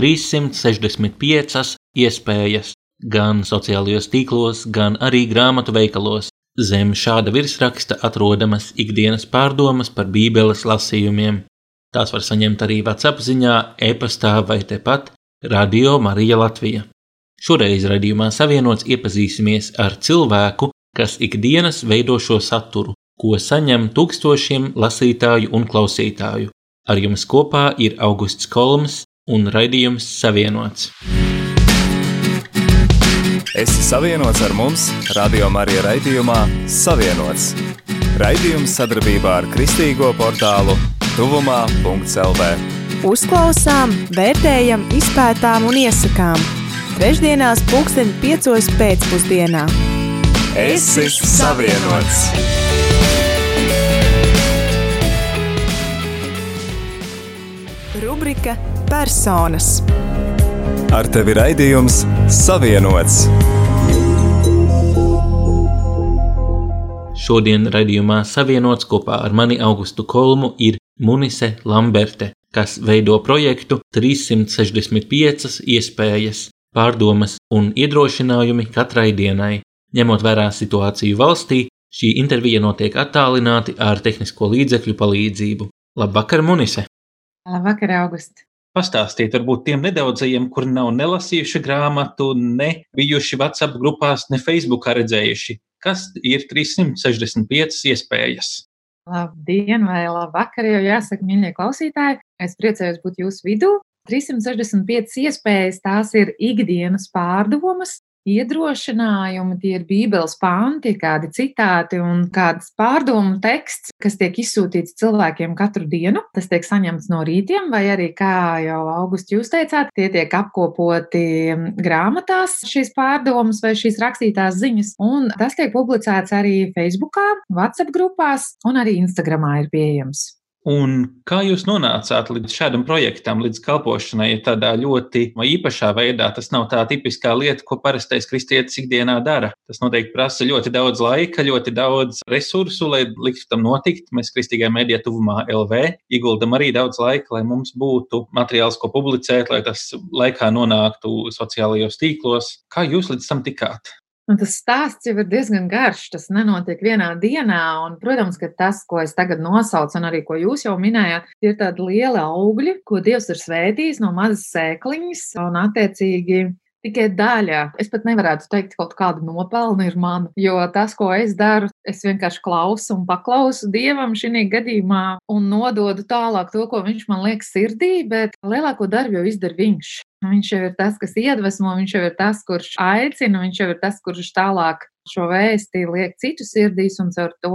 365 iespējas gan sociālajos tīklos, gan arī grāmatu veikalos. Zem šāda virsraksta atrodamas ikdienas pārdomas par Bībeles lasījumiem. Tās var saņemt arī WhatsApp ziņā, e-pastā vai tepat Radio Marija Latvija. Šoreiz raidījumā savienots iepazīsimies ar cilvēku, kas ikdienas veido šo saturu, ko saņem tūkstošiem lasītāju un klausītāju. Ar jums kopā ir Augusts Kolms un raidījums Savienots. Esi savienots ar mums, Radio Marija raidījumā Savienots. Raidījums sadarbībā ar Kristīgo portālu Tuvumā.CLV. Uzklausām, vērtējam, izpētām un iesakām. Trešdienās, pulksten piecos pēcpusdienā. Esi savienots! Rubrika Personas. Ar tevi raidījums Savienots. Šodien raidījumā Savienots kopā ar mani Augustu Kolmu ir Munise Lamberte, kas veido projektu 365 iespējas, pārdomas un iedrošinājumi katrai dienai. Ņemot vērā situāciju valstī, šī intervija notiek attālināti ar tehnisko līdzekļu palīdzību. Labvakar, Munise! Labvakar, August! Pastāstiet, varbūt tiem nedaudzajiem, kuri nav nelasījuši grāmatu, ne bijuši WhatsApp grupās, ne Facebookā redzējuši, kas ir 365 iespējas. Labdien, vai labvakar, jau jāsaka, mīļie klausītāji. Es priecājos būt jūsu vidū. 365 iespējas, tās ir ikdienas pārdomas, iedrošinājumi, tie ir Bībeles panti, kādi citāti un kāds pārdomu teksts, kas tiek izsūtīts cilvēkiem katru dienu. Tas tiek saņemts no rītiem, vai arī, kā jau augusts jūs teicāt, tie tiek apkopoti grāmatās, šīs pārdomas vai šīs rakstītās ziņas, un tas tiek publicēts arī Facebookā, WhatsApp grupās un arī Instagramā ir pieejams. Un kā jūs nonācāt līdz šādam projektam, līdz kalpošanai tādā ļoti īpašā veidā? Tas nav tā tipiskā lieta, ko parastais kristietis ikdienā dara. Tas noteikti prasa ļoti daudz laika, ļoti daudz resursu, lai liktu tam notikt. Mēs kristīgajā mēdījā tuvumā LV ieguldam arī daudz laika, lai mums būtu materiāls, ko publicēt, lai tas laikā nonāktu sociālajos tīklos. Kā jūs līdz tam tikāt? Un tas stāsts jau ir diezgan garš. Tas nenotiek vienā dienā. Un, protams, ka tas, ko es tagad nosaucu, un arī ko jūs jau minējāt, ir tādi lieli augļi, ko Dievs ir svētījis no mazas sēkliņas. Un, attiecīgi, tikai daļa. Es pat nevarētu teikt, ka kaut kāda nopelna ir mana. Jo tas, ko es daru, es vienkārši klausu un paklausu Dievam šī gadījumā un nododu tālāk to, ko viņš man liek sirdī, bet lielāko darbu jau izdara viņš. Viņš jau ir tas, kas iedvesmo, viņš jau ir tas, kurš aicina, viņš jau ir tas, kurš tālāk šo vēsti liek citu sirdīs un caur to,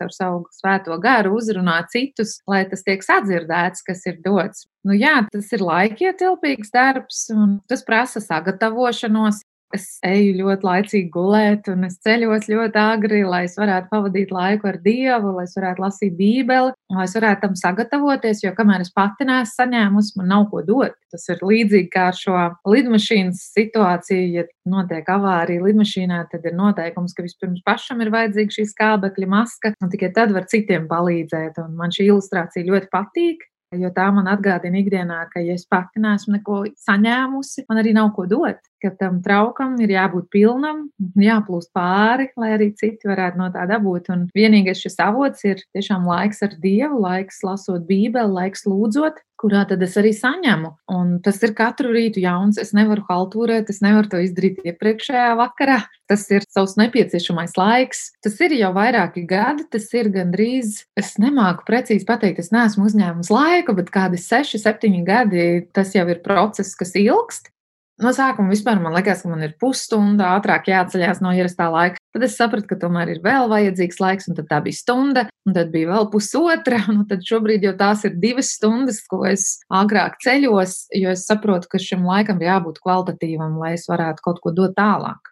caur savu svēto garu uzrunā citus, lai tas tiek sadzirdēts, kas ir dots. Nu jā, tas ir laikietilpīgs darbs un tas prasa sagatavošanos. Es eju ļoti laicīgi gulēt, un es ceļos ļoti agri, lai es varētu pavadīt laiku ar Dievu, lai es varētu lasīt Bībeli, lai es varētu tam sagatavoties, jo kamēr es pati neesmu saņēmusi, man nav ko dot. Tas ir līdzīgi kā ar šo lidmašīnas situāciju. Ja notiek avārija lidmašīnā, tad ir noteikums, ka vispirms pašam ir vajadzīga šī skābekļa maska, un tikai tad var citiem palīdzēt. Un man šī ilustrācija ļoti patīk. Jo tā man atgādina ikdienā, ka, ja es pati neesmu neko saņēmusi, man arī nav ko dot. Ka tam traukam ir jābūt pilnam, jāplūst pāri, lai arī citi varētu no tā dabūt. Un vienīgais šis avots ir tiešām laiks ar Dievu, laiks lasot Bībeli, laiks lūdzot, kurā tad es arī saņemu. Un tas ir katru rītu jauns. Es nevaru haltūrēt, es nevaru to izdarīt iepriekšējā vakarā. Tas ir savs nepieciešamais laiks. Tas ir jau vairāki gadi, tas ir gandrīz. Es nemāku precīzi pateikt, es neesmu uzņēmis laiku, bet kādi seši, septiņi gadi tas jau ir process, kas ilgst. No sākuma vispār man liekas, ka man ir pusstunda ātrāk jāatceļās no ierastā laika. Tad es sapratu, ka tomēr ir vēl vajadzīgs laiks, un tā bija stunda, un tad bija vēl pusotra. Un tad šobrīd jau tās ir divas stundas, ko es agrāk ceļos, jo es saprotu, ka šim laikam ir jābūt kvalitatīvam, lai es varētu kaut ko dot tālāk.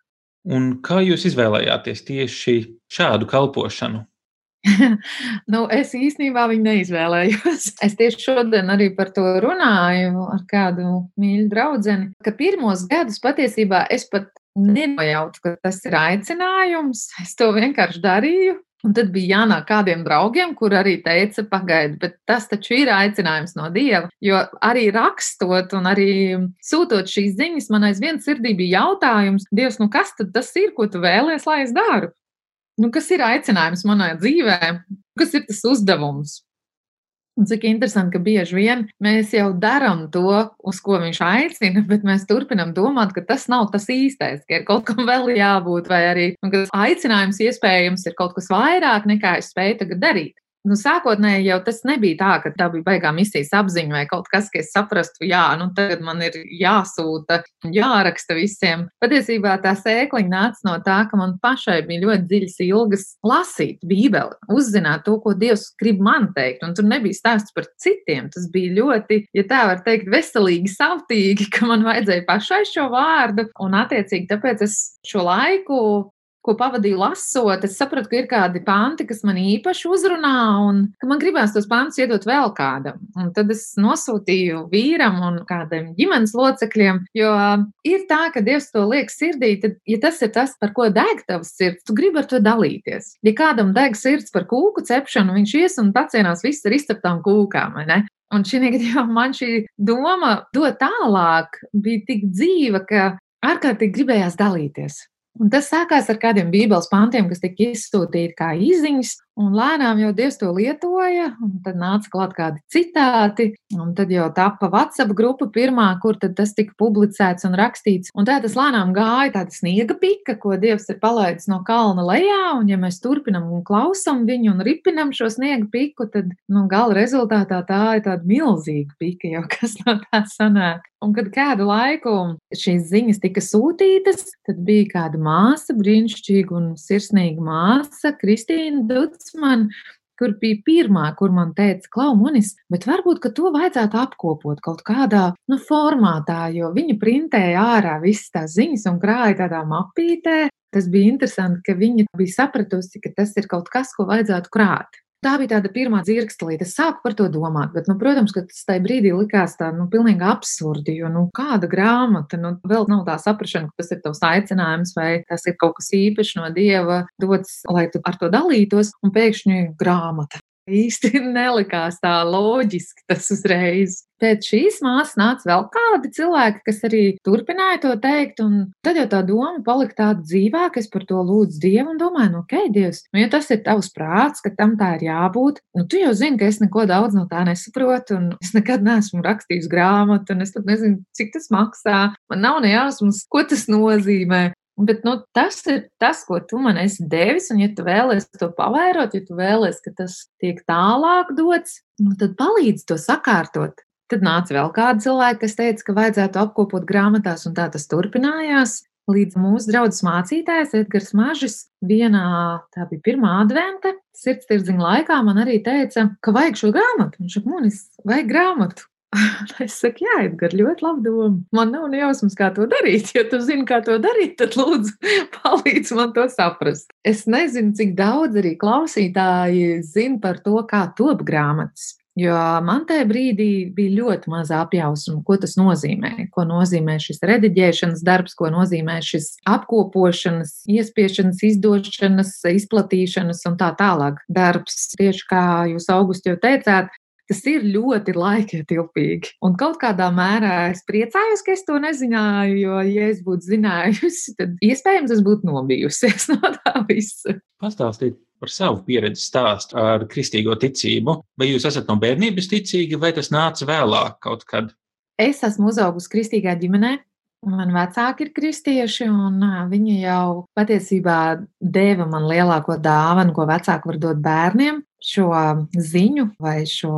Un kā jūs izvēlējāties tieši šādu kalpošanu? nu, es īstenībā viņu neizvēlējos. Es tieši šodien arī par to runāju ar kādu mīļu draugu, ka pirmos gadus patiesībā es pat nenojautu, ka tas ir aicinājums. Es to vienkārši darīju. Un tad bija jānāk kādiem draugiem, kur arī teica, pagaidi, bet tas taču ir aicinājums no Dieva. Jo arī rakstot un arī sūtot šīs ziņas, man aizvien sirdī bija jautājums, Dievs, nu kas tad tas ir, ko tu vēlies, lai es daru? Nu, kas ir aicinājums manā dzīvē? Kas ir tas uzdevums? Un cik interesanti, ka bieži vien mēs jau darām to, uz ko viņš aicina, bet mēs turpinām domāt, ka tas nav tas īstais, ka ir kaut kam vēl jābūt, vai arī nu, aicinājums iespējams ir kaut kas vairāk nekā es spēju tagad darīt. Nu, sākotnēji jau tas nebija tā, ka tā bija baigā misijas apziņa vai kaut kas, ka es saprastu, jā, nu tagad man ir jāsūta, jāraksta visiem. Patiesībā tā sēkliņa nāca no tā, ka man pašai bija ļoti dziļas ilgas lasīt Bībeli, uzzināt to, ko Dievs grib man teikt. Un tur nebija stāsts par citiem. Tas bija ļoti, ja tā var teikt, veselīgi, savtīgi, ka man vajadzēja pašai šo vārdu. Un attiecīgi tāpēc es šo laiku ko pavadīju lasot, es sapratu, ka ir kādi panti, kas man īpaši uzrunā, un ka man gribās tos pantus iedot vēl kādam. Un tad es nosūtīju vīram un kādam ģimenes locekļiem, jo ir tā, ka Dievs to liek sirdī, tad, ja tas ir tas, par ko deg tavs sirds, tu gribi ar to dalīties. Ja kādam deg sirds par kūku cepšanu, viņš ies un pacienās viss ar izceptām kūkām, vai ne? Un šī gadījumā man šī doma dot tālāk bija tik dzīva, ka ārkārtīgi gribējās dalīties. Un tas sākās ar kādiem bībeles pantiem, kas tika izsūtīti kā izziņas, un lēnām jau Dievs to lietoja, un tad nāca klāt kādi citāti, un tad jau tapa WhatsApp grupa pirmā, kur tas tika publicēts un rakstīts. Un tā tas lēnām gāja tāda sniega pika, ko Dievs ir palaidis no kalna lejā, un ja mēs turpinam un klausam viņu un ripinam šo sniega piku, tad nu, gala rezultātā tā ir tāda milzīga pika, jau kas no tā sanāk. Un kad kādu laiku šīs ziņas tika sūtītas, tad bija kāda māsa, brīnišķīga un sirsnīga māsa, Kristīna Dutsman, kur bija pirmā, kur man teica, Klau, Munis, bet varbūt, to vajadzētu apkopot kaut kādā nu, formātā, jo viņa printēja ārā visas tās ziņas un krāja tādā mapītē. Tas bija interesanti, ka viņa bija sapratusi, ka tas ir kaut kas, ko vajadzētu krāt. Tā bija tāda pirmā dzirkstelīte. Es sāku par to domāt, bet, nu, protams, tas tajā brīdī likās tā, nu, pilnīgi absurdi, jo, nu, kāda grāmata, nu, vēl nav tā saprašana, ka tas ir tavs aicinājums vai tas ir kaut kas īpašs no Dieva dots, lai tu ar to dalītos, un pēkšņi grāmata īsti nelikās tā loģiski tas uzreiz. Pēc šīs māsas nāca vēl kādi cilvēki, kas arī turpināja to teikt, un tad jau tā doma palika tāda dzīvāka. Es par to lūdzu Dievu un domāju, nu, ok, Dievs, nu, ja tas ir tavs prāts, ka tam tā ir jābūt, nu, tu jau zini, ka es neko daudz no tā nesaprotu, un es nekad neesmu rakstījis grāmatu, un es pat nezinu, cik tas maksā. Man nav ne jausmas, ko tas nozīmē. Bet nu, tas ir tas, ko tu man esi devis, un ja tu vēlēsies to pavērot, ja tu vēlēsies, ka tas tiek tālāk dots, nu, tad palīdzi to sakārtot. Tad nāca vēl kāda cilvēka, kas teica, ka vajadzētu apkopot grāmatās, un tā tas turpinājās. Līdz mūsu draugs mācītājs Edgars Mažis vienā, tā bija pirmā adventa, sirdstirdziņa laikā man arī teica, ka vajag šo grāmatu. Viņš saka, Munis, vajag grāmatu. Es saku, jā, Edgars, ļoti labi doma. Man nav jausmas, kā to darīt. Ja tu zini, kā to darīt, tad lūdzu, palīdzi man to saprast. Es nezinu, cik daudz arī klausītāji zina par to, kā top grāmatas. Jo man tajā brīdī bija ļoti maz apjausma, ko tas nozīmē. Ko nozīmē šis rediģēšanas darbs, ko nozīmē šis apkopošanas, iespiešanas, izdošanas, izplatīšanas un tā tālāk darbs. Tieši kā jūs augusti jau teicāt, tas ir ļoti laikietilpīgi. Un kaut kādā mērā es priecājos, ka es to nezināju, jo, ja es būtu zinājusi, tad iespējams es būtu nobijusies no tā visa. Pastāstīt par savu pieredzi stāstu ar kristīgo ticību. Vai jūs esat no bērnības ticīgi, vai tas nāca vēlāk kaut kad? Es esmu uzaugusi kristīgā ģimenē. Man vecāki ir kristieši, un viņi jau patiesībā deva man lielāko dāvanu, ko vecāki var dot bērniem šo ziņu vai šo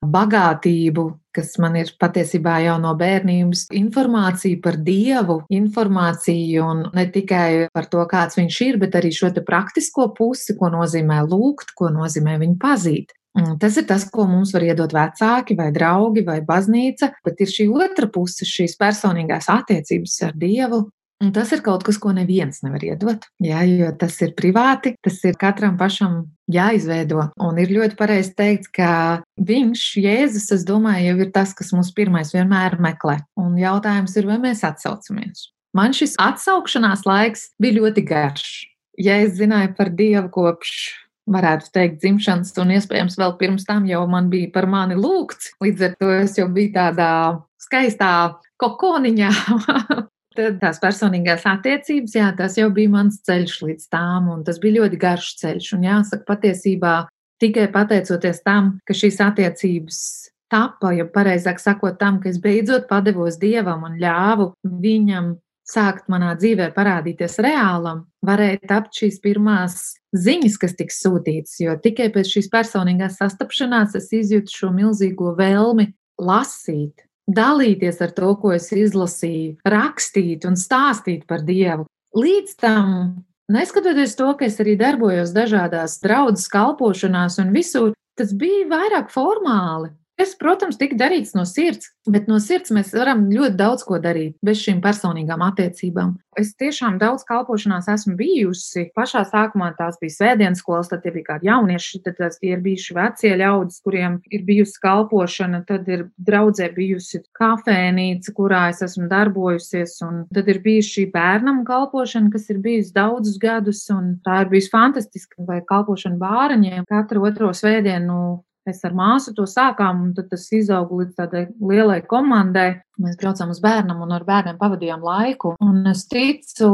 bagātību, kas man ir patiesībā jau no bērnības, informāciju par Dievu, informāciju un ne tikai par to, kāds viņš ir, bet arī šo praktisko pusi, ko nozīmē lūgt, ko nozīmē viņu pazīt. Tas ir tas, ko mums var iedot vecāki, vai draugi, vai baznīca, bet ir šī otra puse, šīs personīgās attiecības ar Dievu, Un tas ir kaut kas, ko neviens nevar iedot. Jā, jo tas ir privāti, tas ir katram pašam jāizveido. Un ir ļoti pareizi teikt, ka viņš, Jēzus, es domāju, jau ir tas, kas mums pirmais vienmēr meklē. Un jautājums ir, vai mēs atsaucamies. Man šis atsaukšanās laiks bija ļoti garš. Ja es zināju par Dievu kopš varētu teikt, dzimšanas, un iespējams vēl pirms tam jau man bija par mani lūgts. Līdz ar to es jau biju tādā skaistā kokoniņā. Tad tās personīgās attiecības, jā, tas jau bija mans ceļš līdz tām, un tas bija ļoti garš ceļš. Un jāsaka, patiesībā tikai pateicoties tam, ka šīs attiecības tapa, ja pareizāk sakot, tam, ka es beidzot padevos dievam un ļāvu viņam sākt manā dzīvē parādīties reālam, varēja tapt šīs pirmās ziņas, kas tiks sūtītas. Jo tikai pēc šīs personīgās sastapšanās es izjūtu šo milzīgo vēlmi lasīt, dalīties ar to, ko es izlasīju, rakstīt un stāstīt par Dievu. Līdz tam, neskatoties to, ka es arī darbojos dažādās draudzes kalpošanās un visur, tas bija vairāk formāli. Tas, protams, tika darīts no sirds, bet no sirds mēs varam ļoti daudz ko darīt bez šīm personīgām attiecībām. Es tiešām daudz kalpošanās esmu bijusi. Pašā sākumā tās bija svētdienas skolas, tad bija kādi jaunieši, tad tas ir bijuši vecie ļaudis, kuriem ir bijusi kalpošana, tad ir draudzē bijusi kafēnīca, kurā es esmu darbojusies, un tad ir bijusi šī bērnam kalpošana, kas ir bijusi daudzus gadus, un tā ir bijusi fantastiska, vai kalpošana bāraņiem katru otro svētdienu Mēs ar māsu to sākām, un tas izauga līdz tādai lielai komandai. Mēs braucām uz bērnam un ar bērniem pavadījām laiku. Un es ticu,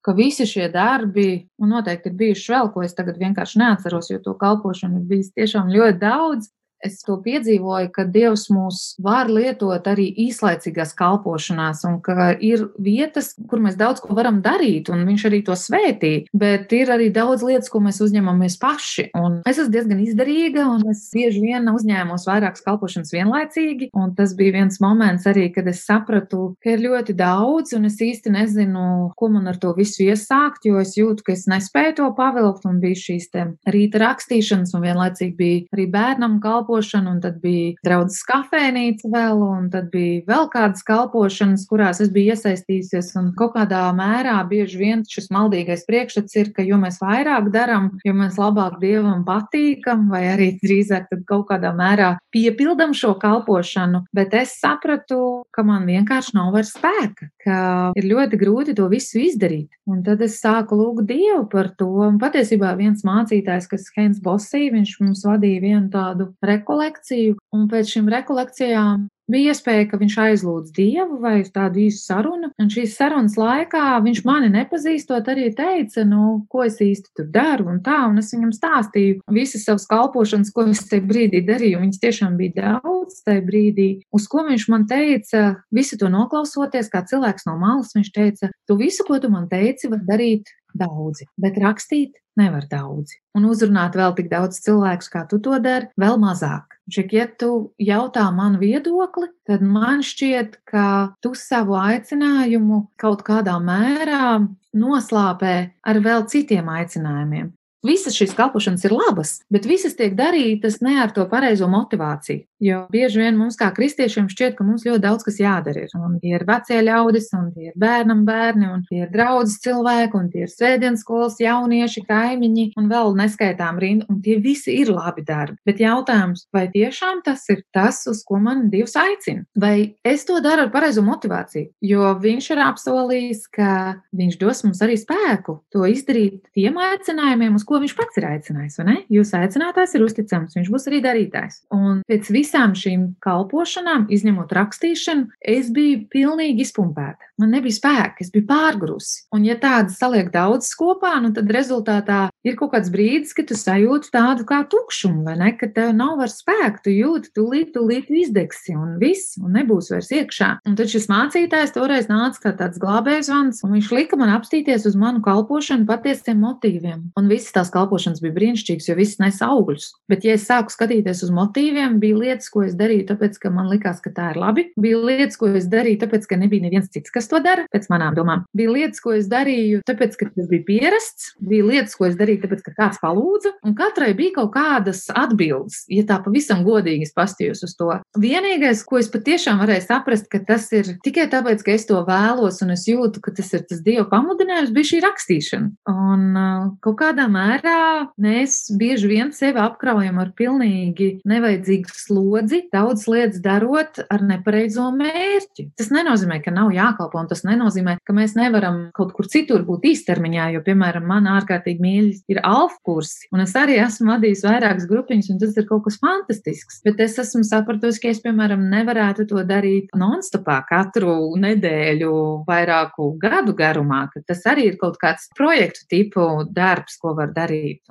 ka visi šie darbi, un noteikti ir bijuši vēl, ko es tagad vienkārši neatceros, jo to kalpošanu ir bijis tiešām ļoti daudz es to piedzīvoju, ka Dievs mūs var lietot arī īslaicīgās kalpošanās, un ka ir vietas, kur mēs daudz ko varam darīt, un Viņš arī to svētī, bet ir arī daudz lietas, ko mēs uzņemamies paši. Un es esmu diezgan izdarīga, un es bieži vien uzņēmos vairākas kalpošanas vienlaicīgi, un tas bija viens moments arī, kad es sapratu, ka ir ļoti daudz, un es īsti nezinu, ko man ar to visu iesākt, jo es jūtu, ka es nespēju to pavilkt, un bija šīs rīta rakstīšanas, un vienlaicīgi bija arī bērnam kalpošanas kalpošana, un tad bija draudzes kafēnīca vēl, un tad bija vēl kādas kalpošanas, kurās es biju iesaistījusies. Un kaut kādā mērā bieži vien šis maldīgais priekšstats ir, ka jo mēs vairāk darām, jo mēs labāk dievam patīkam, vai arī drīzāk kaut kādā mērā piepildam šo kalpošanu. Bet es sapratu, ka man vienkārši nav vairs spēka, ka ir ļoti grūti to visu izdarīt. Un tad es sāku lūgt Dievu par to. Un patiesībā viens mācītājs, kas Hens Bosī, viņš mums vadīja vienu tādu rekolekciju, un pēc šīm rekolekcijām bija iespēja, ka viņš aizlūdz dievu vai tādu īsu sarunu. Un šīs sarunas laikā viņš mani nepazīstot, arī teica, nu, ko es īsti tur daru un tā. Un es viņam stāstīju visas savas kalpošanas, ko es tajā brīdī darīju. Viņas tiešām bija daudz tajā brīdī. Uz ko viņš man teica, visu to noklausoties, kā cilvēks no malas, viņš teica, tu visu, ko tu man teici, var darīt daudzi, bet rakstīt nevar daudzi. Un uzrunāt vēl tik daudz cilvēku, kā tu to dari, vēl mazāk. Šik, ja tu jautā man viedokli, tad man šķiet, ka tu savu aicinājumu kaut kādā mērā noslāpē ar vēl citiem aicinājumiem. Visas šīs kalpošanas ir labas, bet visas tiek darītas ne ar to pareizo motivāciju. Jo bieži vien mums, kā kristiešiem, šķiet, ka mums ļoti daudz kas jādara. Ir. Un tie ir vecie ļaudis, un tie ir bērnam bērni, un tie ir draudzes cilvēki, un tie ir sēdienas skolas jaunieši, kaimiņi, un vēl neskaitām rindu. Un tie visi ir labi darbi. Bet jautājums, vai tiešām tas ir tas, uz ko man Dievs aicina? Vai es to daru ar pareizo motivāciju? Jo Viņš ir apsolījis, ka Viņš dos mums arī spēku to izdarīt tiem aicinājumiem, uz ko Viņš pats ir aicinājis. Jūsu aicinātājs ir uzticams, Viņš būs arī darītājs. Un pēc visām šīm kalpošanām, izņemot rakstīšanu, es biju pilnīgi izpumpēta. Man nebija spēka, es biju pārgrusi. Un, ja tādas saliek daudz kopā, nu, tad rezultātā ir kaut kāds brīdis, kad tu sajūti tādu kā tukšumu, vai ne? Ka tev nav vairs spēka, tu jūti, tu līdzi, tu līdzi izdegsi un viss, un nebūs vairs iekšā. Un tad šis mācītājs toreiz nāca kā tāds glābējs vans, un viņš lika man apstīties uz manu kalpošanu patiesiem motīviem. Un visas tās kalpošanas bija brīnišķīgas, jo viss nes augļus. Bet, ja es sāku skatīties uz motīviem, bija lietas, ko es darīju, tāpēc, ka man likās, ka tā ir labi. Bija lietas, ko es darīju, tāpēc, ka nebija neviens cits, kas to dara, pēc manām domām. Bija lietas, ko es darīju, tāpēc, ka tas bija pierasts. Bija lietas, ko es darīju, tāpēc, ka kāds palūdza. Un katrai bija kaut kādas atbildes, ja tā pavisam godīgi pastījos uz to. Vienīgais, ko es patiešām varēju saprast, ka tas ir tikai tāpēc, ka es to vēlos un es jūtu, ka tas ir tas Dieva pamudinājums, bija šī rakstīšana. Un uh, kaut kādā mērā mēs bieži vien sevi apkraujam ar pilnīgi nevajadzīgu slodzi, daudz lietas darot ar nepareizo mērķi. Tas nenozīmē, ka nav jākalpo, un tas nenozīmē, ka mēs nevaram kaut kur citur būt īstermiņā, jo, piemēram, man ārkārtīgi mīļš ir alfa kursi, un es arī esmu vadījis vairākas grupiņas, un tas ir kaut kas fantastisks. Bet es esmu sapratusi, ka es, piemēram, nevarētu to darīt non-stopā katru nedēļu, vairāku gadu garumā, ka tas arī ir kaut kāds projektu tipu darbs, ko var darīt.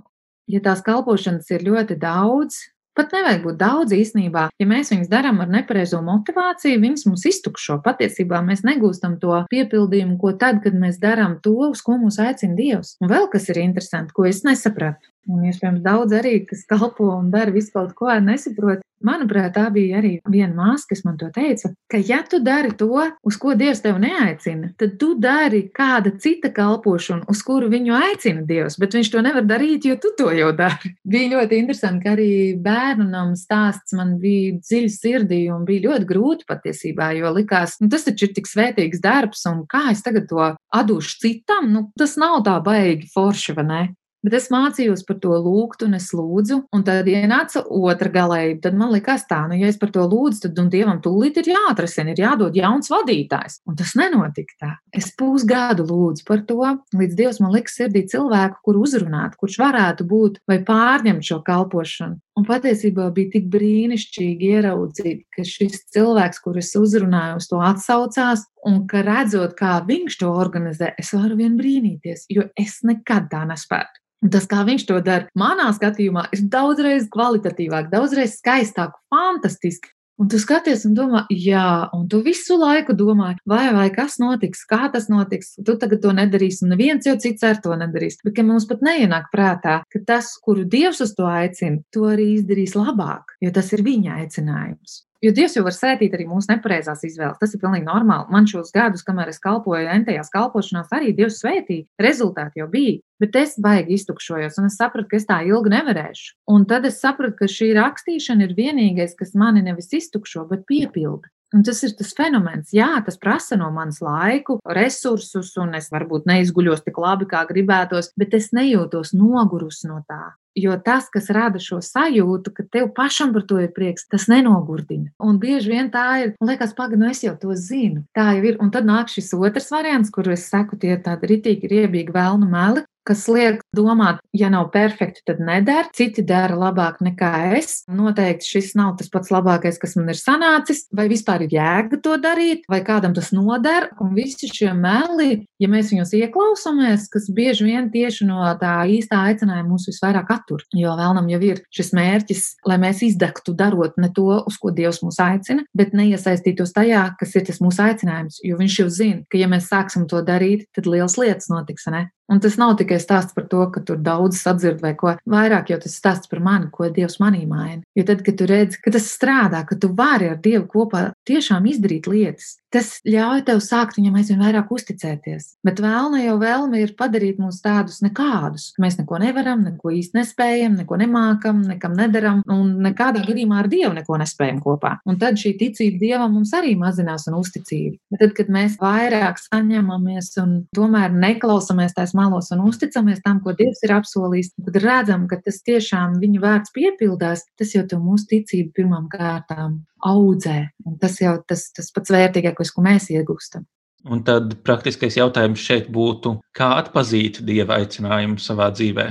Ja tās kalpošanas ir ļoti daudz, Pat nevajag būt daudz īstenībā. Ja mēs viņus darām ar nepareizo motivāciju, viņas mums iztukšo. Patiesībā mēs negūstam to piepildījumu, ko tad, kad mēs darām to, uz ko mūs aicina Dievs. Un vēl kas ir interesanti, ko es nesapratu. Un, iespējams, daudz arī, kas kalpo un dara visu kaut ko, nesaprot. Manuprāt, tā bija arī viena māsa, kas man to teica, ka, ja tu dari to, uz ko Dievs tevi neaicina, tad tu dari kāda cita kalpošanu, uz kuru viņu aicina Dievs, bet viņš to nevar darīt, jo tu to jau dari. Bija ļoti interesanti, ka arī bērnam stāsts man bija dziļi sirdī un bija ļoti grūti patiesībā, jo likās, nu, tas taču ir tik svētīgs darbs, un kā es tagad to atdošu citam, nu, tas nav tā baigi forši, vai ne? Bet es mācījos par to lūgt, un es lūdzu, un tad ienāca otra galējība. Tad man likās tā, nu, ja es par to lūdzu, tad dievam tūlīt ir jāatrasina, ir jādod jauns vadītājs. Un tas nenotika tā. Es pusgadu lūdzu par to, līdz dievs man liks sirdī cilvēku, kur uzrunāt, kurš varētu būt vai pārņemt šo kalpošanu. Un patiesībā bija tik brīnišķīgi ieraudzīt, ka šis cilvēks, kurus uzrunāju, uz to atsaucās, un ka redzot, kā viņš to organizē, es varu vien brīnīties, jo es nekad tā nespētu. Un tas, kā viņš to dara, manā skatījumā, ir daudzreiz kvalitatīvāk, daudzreiz skaistāk, fantastiski. Un tu skaties un domā, jā, un tu visu laiku domā, vai, vai kas notiks, kā tas notiks. Tu tagad to nedarīsi, un neviens jau cits ar to nedarīs. Bet mums pat neienāk prātā, ka tas, kuru Dievs uz to aicina, to arī izdarīs labāk, jo tas ir viņa aicinājums. Jo Dievs jau var sētīt arī mūsu nepareizās izvēles. Tas ir pilnīgi normāli. Man šos gadus, kamēr es kalpoju entajās kalpošanās, arī Dievs svētīja. Rezultāti jau bija. Bet es baigi iztukšojos, un es sapratu, ka es tā ilgi nevarēšu. Un tad es sapratu, ka šī rakstīšana ir vienīgais, kas mani nevis iztukšo, bet piepilda. Un tas ir tas fenomens. Jā, tas prasa no manis laiku, resursus, un es varbūt neizguļos tik labi, kā gribētos, bet es nejūtos nogurusi no tā. Jo tas, kas rada šo sajūtu, ka tev pašam par to ir prieks, tas nenogurdina. Un bieži vien tā ir, man liekas, pagaidi, nu es jau to zinu. Tā jau ir. Un tad nāk šis otrs variants, kur es saku, tie ir tādi ritīgi, riebīgi vēlnu meli, kas liek domāt, ja nav perfekti, tad nedara. Citi dara labāk nekā es. Noteikti šis nav tas pats labākais, kas man ir sanācis, vai vispār ir jēga to darīt, vai kādam tas noder. Un visi šie meli, ja mēs viņos ieklausāmies, kas bieži vien tieši no tā īstā aicinājuma mūs visvairāk attur. Jo vēlnam jau ir šis mērķis, lai mēs izdegtu darot ne to, uz ko Dievs mūs aicina, bet neiesaistītos tajā, kas ir tas mūsu aicinājums. Jo viņš jau zina, ka ja mēs sāksim to darīt, tad liels lietas notiks. Ne? Un tas nav tikai stāsts par to, ka tur daudz sadzird vai ko vairāk, jo tas stāsts par mani, ko Dievs manī maina. Jo tad, kad tu redzi, ka tas strādā, ka tu vari ar Dievu kopā tiešām izdarīt lietas, tas ļauj tev sākt viņam aizvien vairāk uzticēties. Bet vēlme jau vēlme ir padarīt mūs tādus nekādus. Mēs neko nevaram, neko īsti nespējam, neko nemākam, nekam nedaram, un nekādā gadījumā ar Dievu neko nespējam kopā. Un tad šī ticība Dievam mums arī mazinās un uzticība. Bet tad, kad mēs vairāk saņemamies un tomēr neklausāmies tās malos un uzticamies tam, ko Dievs ir apsolījis, tad redzam, ka tas tiešām viņa vārds piepildās, tas jau to mūsu ticību pirmām kārtām audzē. Un tas jau tas, tas pats vērtīgākais, ko mēs iegūstam. Un tad praktiskais jautājums šeit būtu, kā atpazīt dieva aicinājumu savā dzīvē?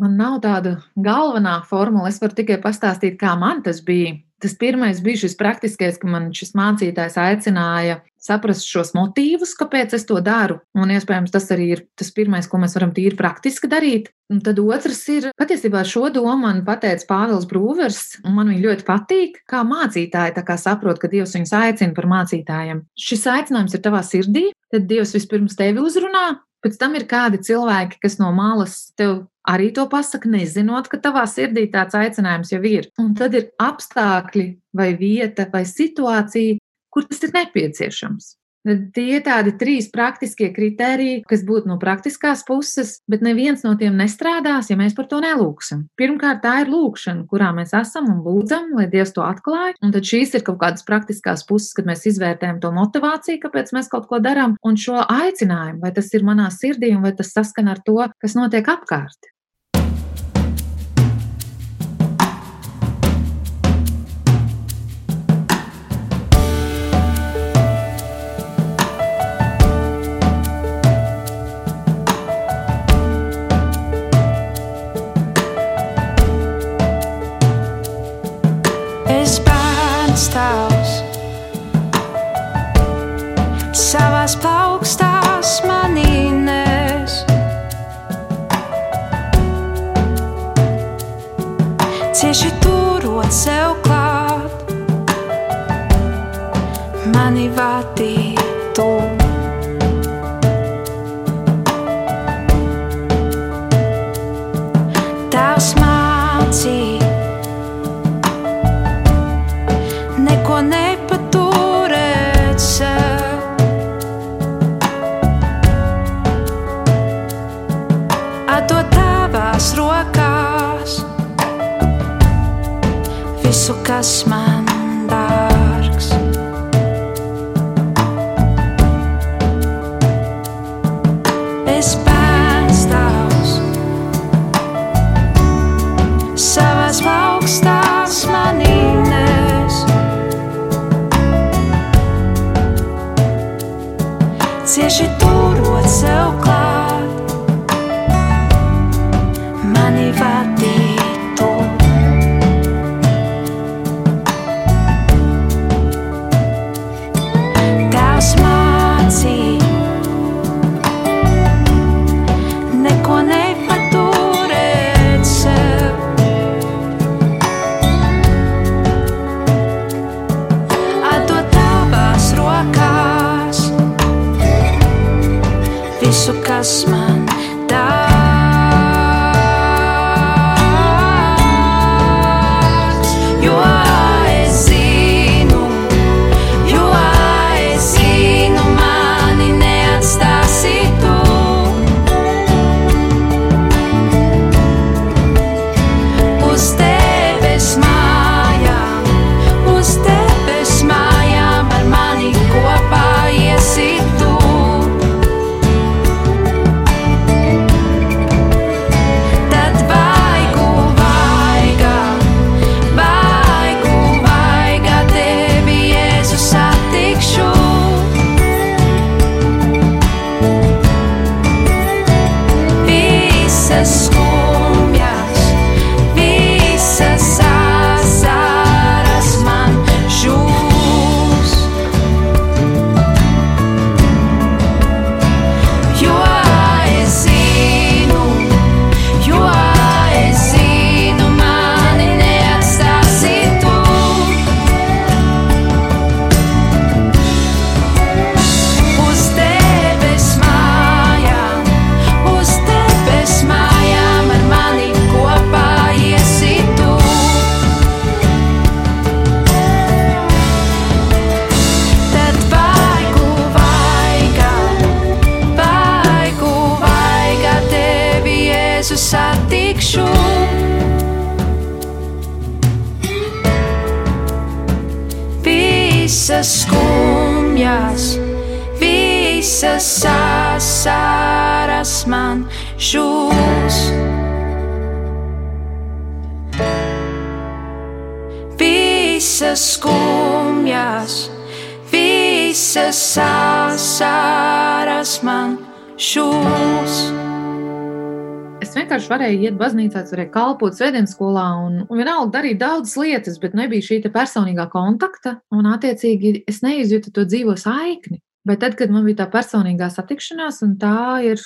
Man nav tāda galvenā formula. Es varu tikai pastāstīt, kā man tas bija. Tas pirmais bija šis praktiskais, ka man šis mācītājs aicināja saprast šos motīvus, kāpēc es to daru. Un iespējams, tas arī ir tas pirmais, ko mēs varam tīri praktiski darīt. Un tad otrs ir, patiesībā šo domu man pateica Pāvils Brūvers, un man viņa ļoti patīk, kā mācītāji kā saprot, ka Dievs viņus aicina par mācītājiem. Šis aicinājums ir tavā sirdī, tad Dievs vispirms tevi uzrunā, Pēc tam ir kādi cilvēki, kas no malas tev arī to pasaka, nezinot, ka tavā sirdī tāds aicinājums jau ir. Un tad ir apstākļi, vai vieta, vai situācija, kur tas ir nepieciešams. Tie ir tādi trīs praktiskie kriteriji, kas būtu no praktiskās puses, bet neviens no tiem nestrādās, ja mēs par to nelūksim. Pirmkārt, tā ir lūkšana, kurā mēs esam un lūdzam, lai Dievs to atklāj. Un tad šīs ir kaut kādas praktiskās puses, kad mēs izvērtējam to motivāciju, kāpēc mēs kaut ko darām, un šo aicinājumu, vai tas ir manā sirdī, vai tas saskan ar to, kas notiek apkārt. Skumjas, visas asaras man žūs. Visas skumjas, visas asaras man žūs. Vienkārši varēju iet baznīcā, es varēju kalpot svētdienas skolā un, un vienalga darīt daudzas lietas, bet nebija šī personīgā kontakta. Un, attiecīgi, es neizjūtu to dzīvo saikni. Bet tad, kad man bija tā personīgā satikšanās, un tā ir,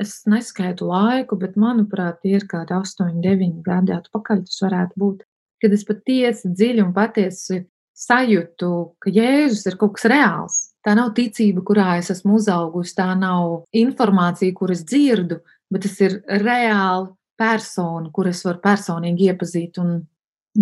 es neskaitu laiku, bet manuprāt, ir kādi 8, 9 gadi atpakaļ, tas varētu būt. Kad es patiesi dziļi un patiesi sajūtu, ka Jēzus ir kaut kas reāls. Tā nav ticība, kurā es esmu uzaugusi, tā nav informācija, kuras dzirdu, bet tas ir reāli persona, kuras var personīgi iepazīt. Un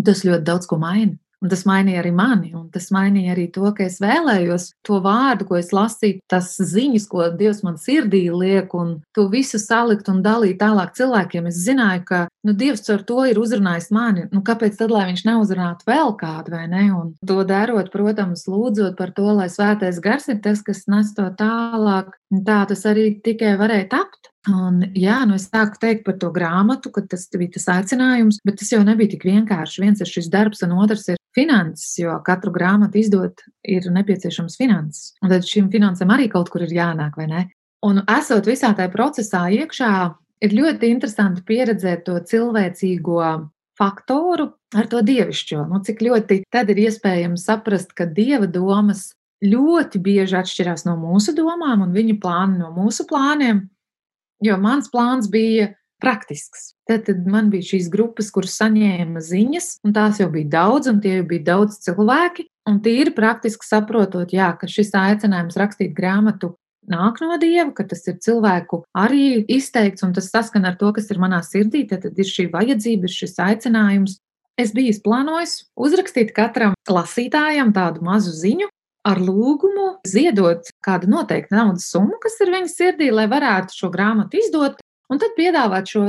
tas ļoti daudz ko maina. Un tas mainīja arī mani, un tas mainīja arī to, ka es vēlējos to vārdu, ko es lasīju, tas ziņas, ko Dievs man sirdī liek, un to visu salikt un dalīt tālāk cilvēkiem. Es zināju, ka nu, Dievs ar to ir uzrunājis mani. Nu, kāpēc tad, lai viņš neuzrunātu vēl kādu, vai ne? Un to darot, protams, lūdzot par to, lai svētais gars ir tas, kas nes to tālāk. Tā tas arī tikai varēja tapt. Un, jā, nu es sāku teikt par to grāmatu, ka tas bija tas aicinājums, bet tas jau nebija tik vienkārši. Viens ir šis darbs, un otrs ir finanses, jo katru grāmatu izdot ir nepieciešams finanses. Un tad šīm finansēm arī kaut kur ir jānāk, vai ne? Un esot visā tajā procesā iekšā, ir ļoti interesanti pieredzēt to cilvēcīgo faktoru ar to dievišķo. Nu, cik ļoti tad ir iespējams saprast, ka dieva domas ļoti bieži atšķirās no mūsu domām un viņa plāni no mūsu plāniem. Jo mans plāns bija praktisks. Tad, tad man bija šīs grupas, kuras saņēma ziņas, un tās jau bija daudz, un tie jau bija daudz cilvēki. Un tīri praktiski saprotot, jā, ka šis aicinājums rakstīt grāmatu nāk no dieva, ka tas ir cilvēku arī izteikts, un tas saskan ar to, kas ir manā sirdī. Tad, ir šī vajadzība, ir šis aicinājums. Es biju plānojis uzrakstīt katram lasītājam tādu mazu ziņu, ar lūgumu ziedot kādu noteiktu naudas summu, kas ir viņa sirdī, lai varētu šo grāmatu izdot, un tad piedāvāt šo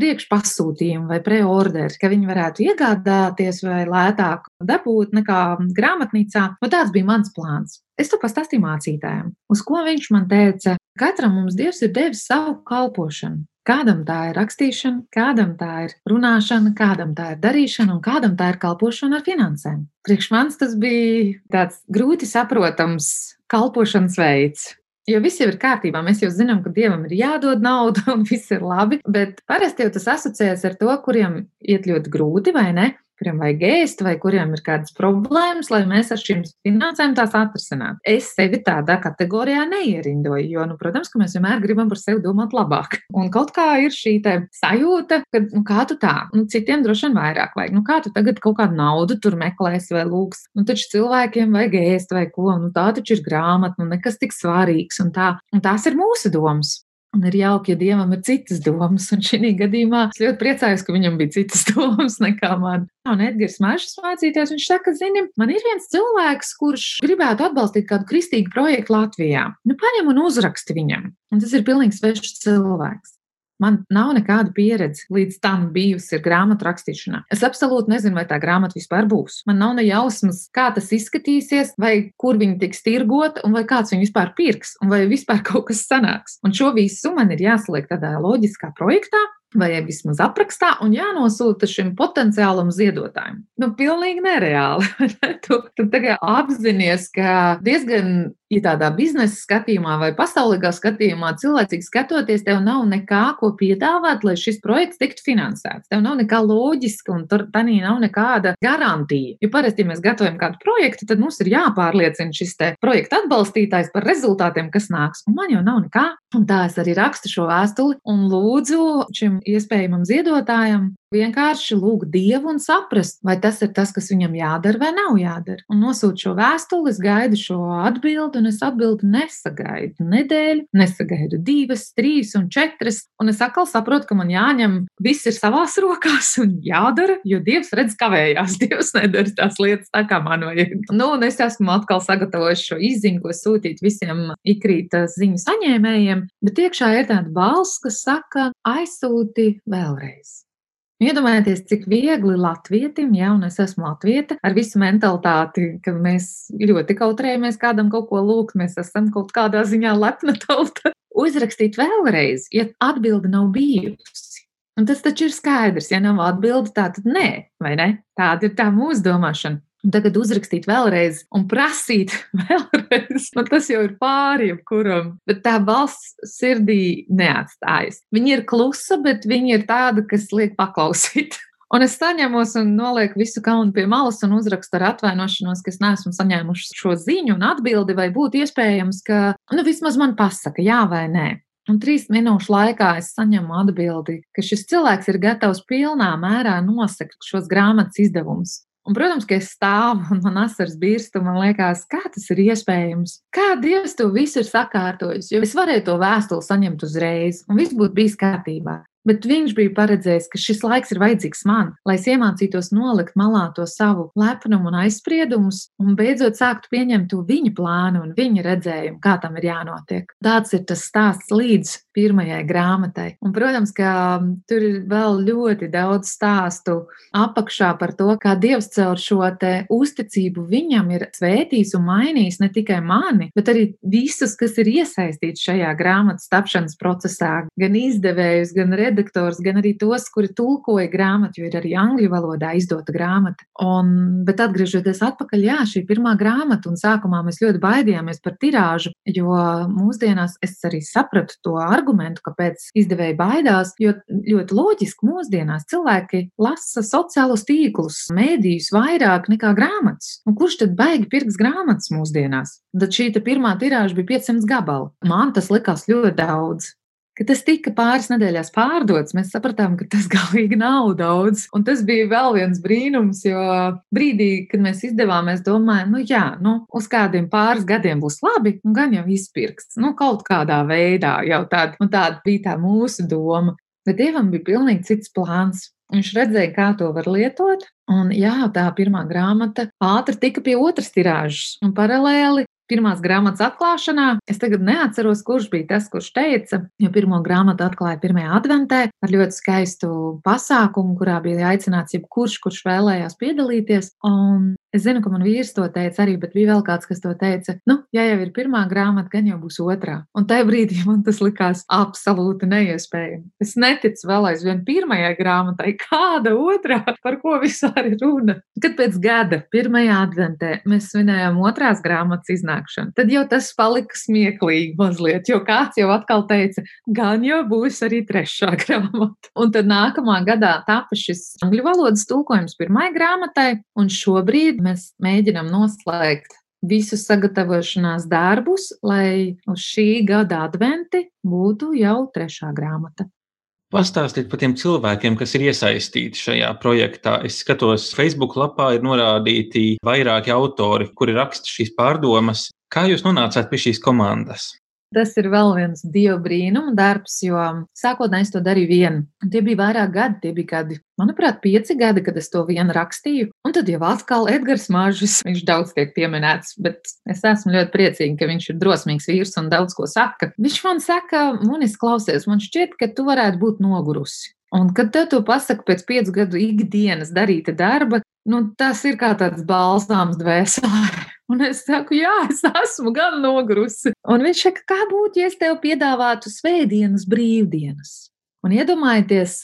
priekšpasūtījumu vai preorderi, ka viņi varētu iegādāties vai lētāk dabūt nekā grāmatnīcā. Nu, tāds bija mans plāns. Es to pastāstīju mācītājiem, uz ko viņš man teica, katram mums Dievs ir devis savu kalpošanu. Kādam tā ir rakstīšana, kādam tā ir runāšana, kādam tā ir darīšana un kādam tā ir kalpošana ar finansēm. Priekš manis tas bija tāds grūti saprotams kalpošanas veids. Jo viss jau ir kārtībā. Mēs jau zinām, ka dievam ir jādod nauda un viss ir labi. Bet parasti jau tas asociējas ar to, kuriem iet ļoti grūti, vai ne? Kuriem vajag ēst, vai kuriem ir kādas problēmas, lai mēs ar šīm finansēm tās atrisinātu. Es sevi tādā kategorijā neierindoju, jo, nu, protams, ka mēs vienmēr gribam par sevi domāt labāk. Un kaut kā ir šī sajūta, ka, nu, kā tu tā, nu, citiem droši vien vairāk vajag. Nu, kā tu tagad kaut kādu naudu tur meklēsi vai lūgs? Nu, taču cilvēkiem vajag ēst vai ko, nu, tā taču ir grāmata, nu, nekas tik svarīgs un tā. Un tās ir mūsu domas. Un ir jauki, ja dievam ir citas domas. Un šī gadījumā es ļoti priecājos, ka viņam bija citas domas nekā man. Un Edgars Mašs mācīties, viņš saka, zini, man ir viens cilvēks, kurš gribētu atbalstīt kādu kristīgu projektu Latvijā. Nu, paņem un uzraksti viņam. Un tas ir pilnīgi svešs cilvēks. Man nav nekāda pieredze līdz tam bijusi ar grāmatu rakstīšanā. Es absolūti nezinu, vai tā grāmata vispār būs. Man nav ne jausmas, kā tas izskatīsies, vai kur viņa tiks tirgota, un vai kāds viņu vispār pirks, un vai vispār kaut kas sanāks. Un šo visu man ir jāsaliek tādā loģiskā projektā, vai vismaz aprakstā, un jānosūta šim potenciālam ziedotājam. Nu, pilnīgi nereāli. tu, tu tagad apzinājies, ka diezgan, ja tādā biznesa skatījumā vai pasaulīgā skatījumā, cilvēcīgi skatoties, tev nav nekā, ko piedāvāt, lai šis projekts tiktu finansēts. Tev nav nekā loģiska, un tur tādā nav nekāda garantija. Jo parasti, ja mēs gatavojam kādu projektu, tad mums ir jāpārliecina šis projekta atbalstītājs par rezultātiem, kas nāks. Un man jau nav nekā. Un tā es arī rakstu šo vēstuli un lūdzu šim iespējamam ziedotājam vienkārši lūgt Dievu un saprast, vai tas ir tas, kas viņam jādara vai nav jādara. Un nosūt šo vēstuli, es gaidu šo atbildi, un es atbildi nesagaidu nedēļu, nesagaidu divas, trīs un četras. Un es atkal saprotu, ka man jāņem viss ir savās rokās un jādara, jo Dievs redz kavējās. Dievs nedara tās lietas tā, kā man vajag. Nu, un es esmu atkal sagatavojis šo izziņu, ko sūtīt visiem ikrītas ziņu saņēmējiem, bet iekšā ir tāda balss, kas saka, aizsūti vēlreiz. Iedomājieties, cik viegli latvietim, ja es esmu latvieta, ar visu mentalitāti, ka mēs ļoti kautrējamies kādam kaut ko lūgt, mēs esam kaut kādā ziņā lepna tauta. Uzrakstīt vēlreiz, ja atbilde nav bijusi. Un tas taču ir skaidrs, ja nav atbilde, tā tad nē, vai ne? Tāda ir tā mūsu domāšana. Un tagad uzrakstīt vēlreiz un prasīt vēlreiz, nu, tas jau ir pāri jebkuram. Bet tā balss sirdī neatstājas. Viņa ir klusa, bet viņa ir tāda, kas liek paklausīt. Un es saņemos un nolieku visu kaunu pie malas un uzrakstu ar atvainošanos, ka es neesmu saņēmuši šo ziņu un atbildi, vai būtu iespējams, ka nu, vismaz man pasaka, jā vai nē. Un trīs minūšu laikā es saņemu atbildi, ka šis cilvēks ir gatavs pilnā mērā nosegt šos grāmatas izdevumus. Un, protams, ka es stāvu un man asars birst, un man liekas, kā tas ir iespējams. Kā Dievs to visu ir sakārtojis, jo es varēju to vēstuli saņemt uzreiz, un viss būtu bijis kārtībā. Bet viņš bija paredzējis, ka šis laiks ir vajadzīgs man, lai es iemācītos nolikt malā to savu lepnumu un aizspriedumus, un beidzot sāktu pieņemt to viņa plānu un viņa redzējumu, kā tam ir jānotiek. Tāds ir tas stāsts līdz pirmajai grāmatai. Un, protams, ka tur ir vēl ļoti daudz stāstu apakšā par to, kā Dievs caur šo uzticību viņam ir svētījis un mainījis ne tikai mani, bet arī visus, kas ir iesaistīti šajā grāmatas tapšanas procesā, gan izdevējus, gan redaktors, gan arī tos, kuri tulkoja grāmatu, jo ir arī angļu valodā izdota grāmata. Un, bet atgriežoties atpakaļ, jā, šī pirmā grāmata, un sākumā mēs ļoti baidījāmies par tirāžu, jo mūsdienās es arī sapratu to argumentu argumentu, kāpēc izdevēji baidās, jo ļoti loģiski mūsdienās cilvēki lasa sociālos tīklus, mēdījus vairāk nekā grāmatas. Un kurš tad baigi pirks grāmatas mūsdienās? Tad šī pirmā tirāža bija 500 gabali. Man tas likās ļoti daudz. Kad tas tika pāris nedēļās pārdots, mēs sapratām, ka tas galīgi nav daudz. Un tas bija vēl viens brīnums, jo brīdī, kad mēs izdevām, mēs domājam, nu jā, nu, uz kādiem pāris gadiem būs labi, un gan jau izpirksts. Nu, kaut kādā veidā jau tāda, un tāda bija tā mūsu doma. Bet Dievam bija pilnīgi cits plāns. Viņš redzēja, kā to var lietot. Un jā, tā pirmā grāmata ātri tika pie otras tirāžas. Un paralēli pirmās grāmatas atklāšanā. Es tagad neatceros, kurš bija tas, kurš teica, jo pirmo grāmatu atklāja pirmajā adventē ar ļoti skaistu pasākumu, kurā bija aicināts jebkurš, kurš vēlējās piedalīties. Un Es zinu, ka man vīrs to teica arī, bet bija vēl kāds, kas to teica. Nu, ja jau ir pirmā grāmata, gan jau būs otrā. Un tajā brīdī man tas likās absolūti neiespējami. Es neticu vēl aizvien pirmajai grāmatai, kāda otrā, par ko vispār ir runa. Kad pēc gada, pirmajā adventē, mēs svinējām otrās grāmatas iznākšanu, tad jau tas palika smieklīgi mazliet, jo kāds jau atkal teica, gan jau būs arī trešā grāmata. Un tad nākamā gadā tapa šis angļu valodas tulkojums pirmajai grāmatai, un šobrīd mēs mēģinām noslēgt visus sagatavošanās darbus, lai uz šī gada adventi būtu jau trešā grāmata. Pastāstiet par tiem cilvēkiem, kas ir iesaistīti šajā projektā. Es skatos, Facebook lapā ir norādīti vairāki autori, kuri raksta šīs pārdomas. Kā jūs nonācāt pie šīs komandas? Tas ir vēl viens dievu brīnuma darbs, jo sākotnēji es to darīju vienu. Tie bija vairāk gadi, tie bija kādi, manuprāt, pieci gadi, kad es to vienu rakstīju. Un tad jau atkal Edgars Māžis, viņš daudz tiek pieminēts, bet es esmu ļoti priecīga, ka viņš ir drosmīgs vīrs un daudz ko saka. Viņš man saka, Munis, klausies, man šķiet, ka tu varētu būt nogurusi. Un, kad tev to pasaka pēc piecu gadu ikdienas darīta darba, nu, tas ir kā tāds balsāms dvēselē. Un es saku, jā, es esmu gan nogurusi. Un viņš saka, kā būtu, ja es tev piedāvātu svētdienas brīvdienas? Un iedomājieties,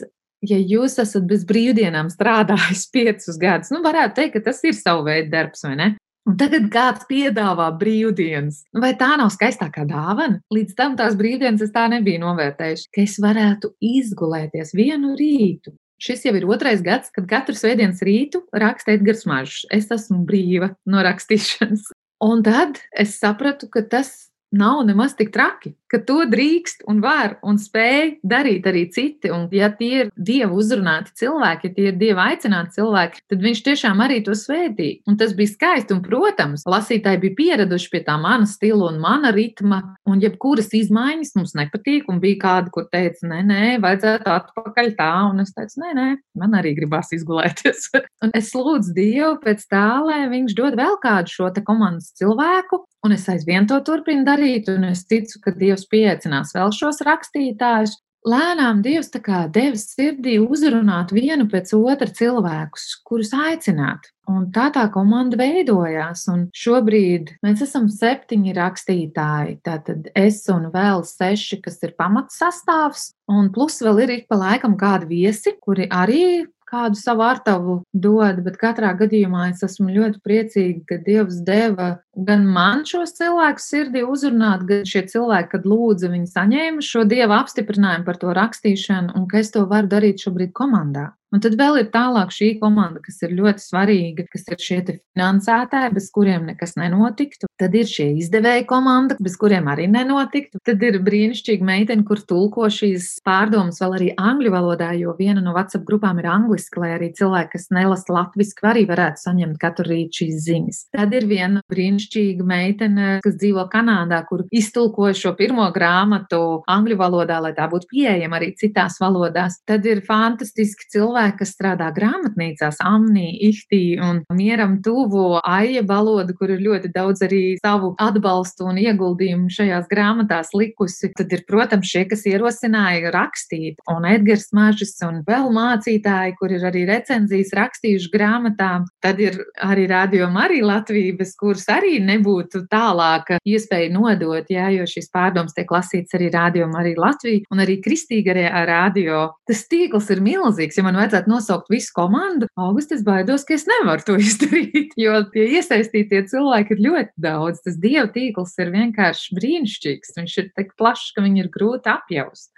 ja jūs esat bez brīvdienām strādājis piecus gadus, nu, varētu teikt, ka tas ir savu veidu darbs, vai ne? Un tagad kāds piedāvā brīvdienas. Vai tā nav skaistākā dāvana? Līdz tam tās brīvdienas es tā nebiju novērtējusi, ka es varētu izgulēties vienu rītu, Šis jau ir otrais gads, kad katru svētdienas rītu raksta Edgars Mažs. Es esmu brīva no rakstīšanas. Un tad es sapratu, ka tas nav nemaz tik traki, ka to drīkst un var un spēj darīt arī citi. Un, ja tie ir dievu uzrunāti cilvēki, ja tie ir dievu aicināti cilvēki, tad viņš tiešām arī to svētī. Un tas bija skaisti. Un, protams, lasītāji bija pieraduši pie tā mana stila un mana ritma, un jebkuras izmaiņas mums nepatīk. Un bija kādi, kur teica, nē, nē, vajadzētu atpakaļ tā, un es teicu, nē, nē, man arī gribās izgulēties. un es lūdzu Dievu pēc tā, lai viņš dod vēl kādu šo komandas cilvēku, Un es aizvien to turpinu darīt, un es ticu, ka Dievs pieaicinās vēl šos rakstītājus. Lēnām Dievs deva sirdī uzrunāt vienu pēc otra cilvēkus, kurus aicināt. Un tā tā komanda veidojās. Un šobrīd mēs esam septiņi rakstītāji. Tātad es un vēl seši, kas ir pamatsastāvs. Un plus vēl ir ik pa laikam kādi viesi, kuri arī kādu savu artavu dod, bet katrā gadījumā es esmu ļoti priecīga, ka Dievs deva gan man šos cilvēkus sirdī uzrunāt, gan šie cilvēki, kad lūdza, viņi saņēma šo Dieva apstiprinājumu par to rakstīšanu, un ka es to varu darīt šobrīd komandā. Un tad vēl ir tālāk šī komanda, kas ir ļoti svarīga, kas ir šie finansētāji, bez kuriem nekas nenotiktu. Tad ir šie izdevēja komanda, bez kuriem arī nenotiktu. Tad ir brīnišķīga meitene, kur tulko šīs pārdomas vēl arī angļu valodā, jo viena no WhatsApp grupām ir angliski, lai arī cilvēki, kas nelasa latviešu, arī varētu saņemt katru rītu šīs ziņas. Tad ir viena brīnišķīga meitene, kas dzīvo Kanādā, kur iztulkoja šo pirmo grāmatu angļu valodā, lai tā būtu pieejama arī citās valodās. Tad ir fantastiski cilvēki kas strādā grāmatnīcās, Amnī, Ihtī un Mieram tuvo Aija valodu, kur ir ļoti daudz arī savu atbalstu un ieguldījumu šajās grāmatās likusi. Tad ir, protams, šie, kas ierosināja rakstīt, un Edgars Mažis un vēl mācītāji, kur ir arī recenzijas rakstījuši grāmatām. Tad ir arī Radio Marija Latvija, bez kuras arī arī nebūtu tālāka iespēja nodot, jā, jo šīs pārdomas tiek lasīts arī rādījumā, arī Latvijā un arī kristīgajā rādio. Tas tīkls ir milzīgs. Ja man vajadzētu nosaukt visu komandu, augustā es baidos, ka es nevaru to izdarīt, jo tie iesaistītie cilvēki ir ļoti daudz. Tas dievu tīkls ir vienkārši brīnišķīgs. Viņš ir tik plašs, ka viņu ir grūti apjaust.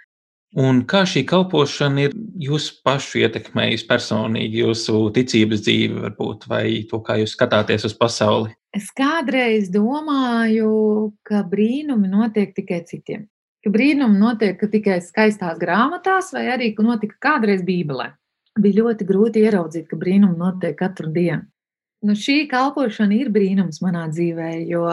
Un kā šī kalpošana ir jūsu pašu ietekmējusi personīgi, jūsu ticības dzīvi, varbūt, vai to, kā jūs skatāties uz pasauli? Es kādreiz domāju, ka brīnumi notiek tikai citiem. Ka brīnumi notiek tikai skaistās grāmatās, vai arī notika kādreiz Bībelē. Bija ļoti grūti ieraudzīt, ka brīnumi notiek katru dienu. Nu, šī kalpošana ir brīnums manā dzīvē, jo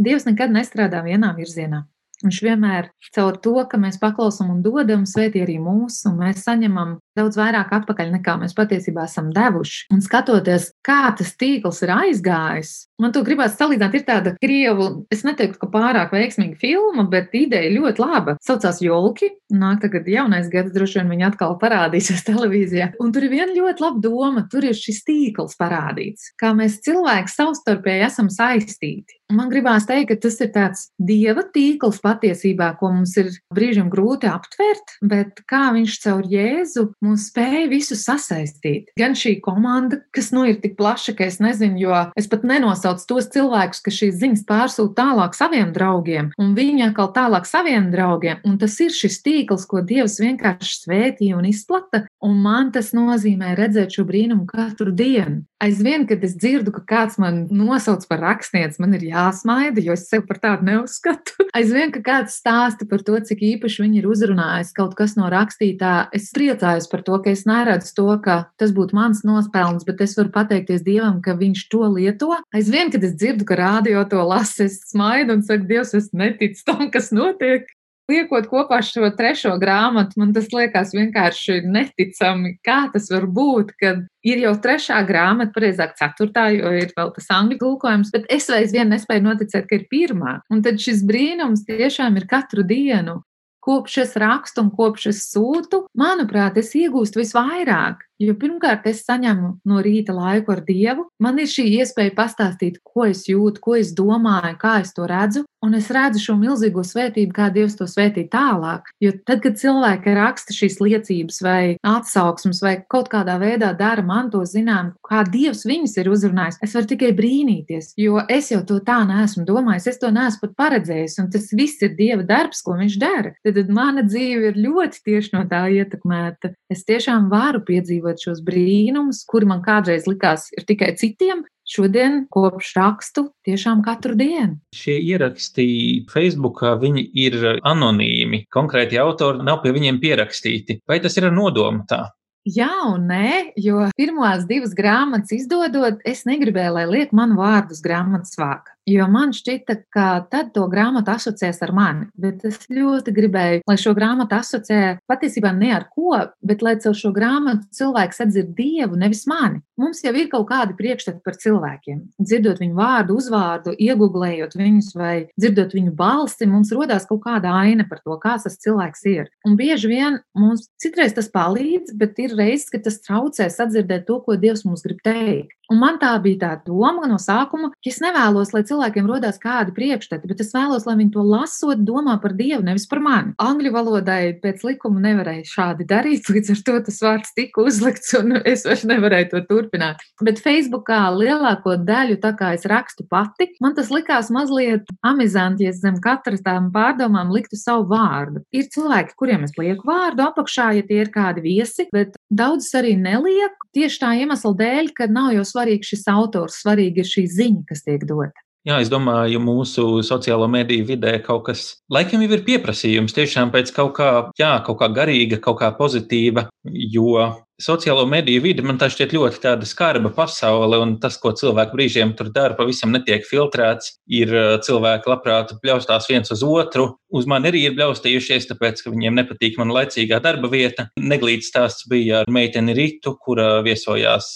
Dievs nekad nestrādā vienā virzienā. Viņš vienmēr caur to, ka mēs paklausām un dodam, svētī arī mūsu, un mēs saņemam daudz vairāk atpakaļ nekā mēs patiesībā esam devuši. Un skatoties, kā tas tīkls ir aizgājis, man to gribās salīdzināt. Ir tāda krievu, es neteiktu, ka pārāk veiksmīga filma, bet ideja ļoti laba. Saucās Jolki. Nāk tagad jaunais gads, droši vien viņi atkal parādīsies televīzijā. Un tur ir viena ļoti laba doma. Tur ir šis tīkls parādīts, kā mēs cilvēki savstarpēji esam saistīti. Man gribās teikt, ka tas ir tāds dieva tīkls patiesībā, ko mums ir brīžiem grūti aptvert, bet kā viņš caur Jēzu mūs spēja visu sasaistīt. Gan šī komanda, kas nu ir tik plaša, ka es nezinu, jo es pat nenosaucu tos cilvēkus, kas šīs ziņas pārsūta tālāk saviem draugiem, un viņi atkal tālāk saviem draugiem. Un tas ir šis tīkls, ko Dievs vienkārši svētīja un izplata, un man tas nozīmē redzēt šo brīnumu katru dienu. Aizvien, kad es dzirdu, ka kāds man nosauc par rakstnieci, man ir jāsmaida, jo es sev par tādu neuzskatu. Aizvien, ka kāds stāsta par to, cik īpaši viņi ir uzrunājis kaut kas no rakstītā, es priecājos par to, ka es neredzu to, ka tas būtu mans nospēlns, bet es varu pateikties Dievam, ka viņš to lieto. Aizvien, kad es dzirdu, ka rādio to lasa, es smaidu un saku, Dievs, es neticu tam, kas notiek. Liekot kopā šo trešo grāmatu, man tas liekas vienkārši neticami, kā tas var būt, kad ir jau trešā grāmata, precīzāk, ceturtā, jo ir vēl tas angļu tulkojums, bet es aizvien nespēju noticēt, ka ir pirmā. Un tad šis brīnums tiešām ir katru dienu. Kopš es rakstu un kopš es sūtu, manuprāt, es iegūstu visvairāk. Jo pirmkārt, es saņemu no rīta laiku ar Dievu. Man ir šī iespēja pastāstīt, ko es jūtu, ko es domāju, kā es to redzu. Un es redzu šo milzīgo svētību, kā Dievs to svētī tālāk. Jo tad, kad cilvēki raksta šīs liecības, vai atsauksmes, vai kaut kādā veidā dara man to zinām, kā Dievs viņus ir uzrunājis, es varu tikai brīnīties. Jo es jau to tā neesmu domājis, es to neesmu pat paredzējis. Un tas viss ir Dieva darbs, ko Viņš dara. Tad, tad mana dzīve ir ļoti tieši no tā ietekmēta. Es tiešām varu piedzīvot piedzīvot šos brīnumus, kuri man kādreiz likās ir tikai citiem. Šodien, kopš rakstu, tiešām katru dienu. Šie ieraksti Facebookā ir anonīmi. Konkrēti autori nav pie viņiem pierakstīti. Vai tas ir ar nodomu tā? Jā, un nē, jo pirmās divas grāmatas izdodot, es negribēju, lai liek manu vārdu uz grāmatas vāka. Jo man šķita, ka tad to grāmatu asociēs ar mani. Bet es ļoti gribēju, lai šo grāmatu asociē patiesībā ne ar ko, bet lai caur šo grāmatu cilvēks atzird dievu, nevis mani. Mums jau ir kaut kādi priekšstati par cilvēkiem. Dzirdot viņu vārdu, uzvārdu, iegūlējot viņus vai dzirdot viņu balsi, mums rodās kaut kāda aina par to, kāds tas cilvēks ir. Un bieži vien mums citreiz tas palīdz, bet ir reizes, ka tas traucē sadzirdēt to, ko Dievs mums grib teikt. Un man tā bija tā doma no sākuma, ka es nevēlos, lai cilvēkiem rodās kādi priekšstati, bet es vēlos, lai viņi to lasot, domā par Dievu, nevis par mani. Angļu valodai pēc likuma nevarēja šādi darīt, līdz ar to tas vārds tika uzlikts, un es vairs nevarēju to turpināt. Bet Facebookā lielāko daļu, tā kā es rakstu pati, man tas likās mazliet amizanti, ja zem katras tām pārdomām liktu savu vārdu. Ir cilvēki, kuriem es lieku vārdu apakšā, ja tie ir kādi viesi, bet daudzus arī nelieku tieši tā iemesla dēļ, ka nav jau svarīgs šis autors, svarīgi ir šī ziņa, kas tiek dota. Jā, es domāju, mūsu sociālo mediju vidē kaut kas laikam jau ir pieprasījums tiešām pēc kaut kā, jā, kaut kā garīga, kaut kā pozitīva, jo sociālo mediju vide man tā šķiet ļoti tāda skarba pasaule, un tas, ko cilvēki brīžiem tur dara, pavisam netiek filtrēts. Ir cilvēki labprāt bļaustās viens uz otru. Uz mani arī ir bļaustījušies, tāpēc, ka viņiem nepatīk mana laicīgā darba vieta. Neglīts stāsts bija ar meiteni Ritu, kura viesojās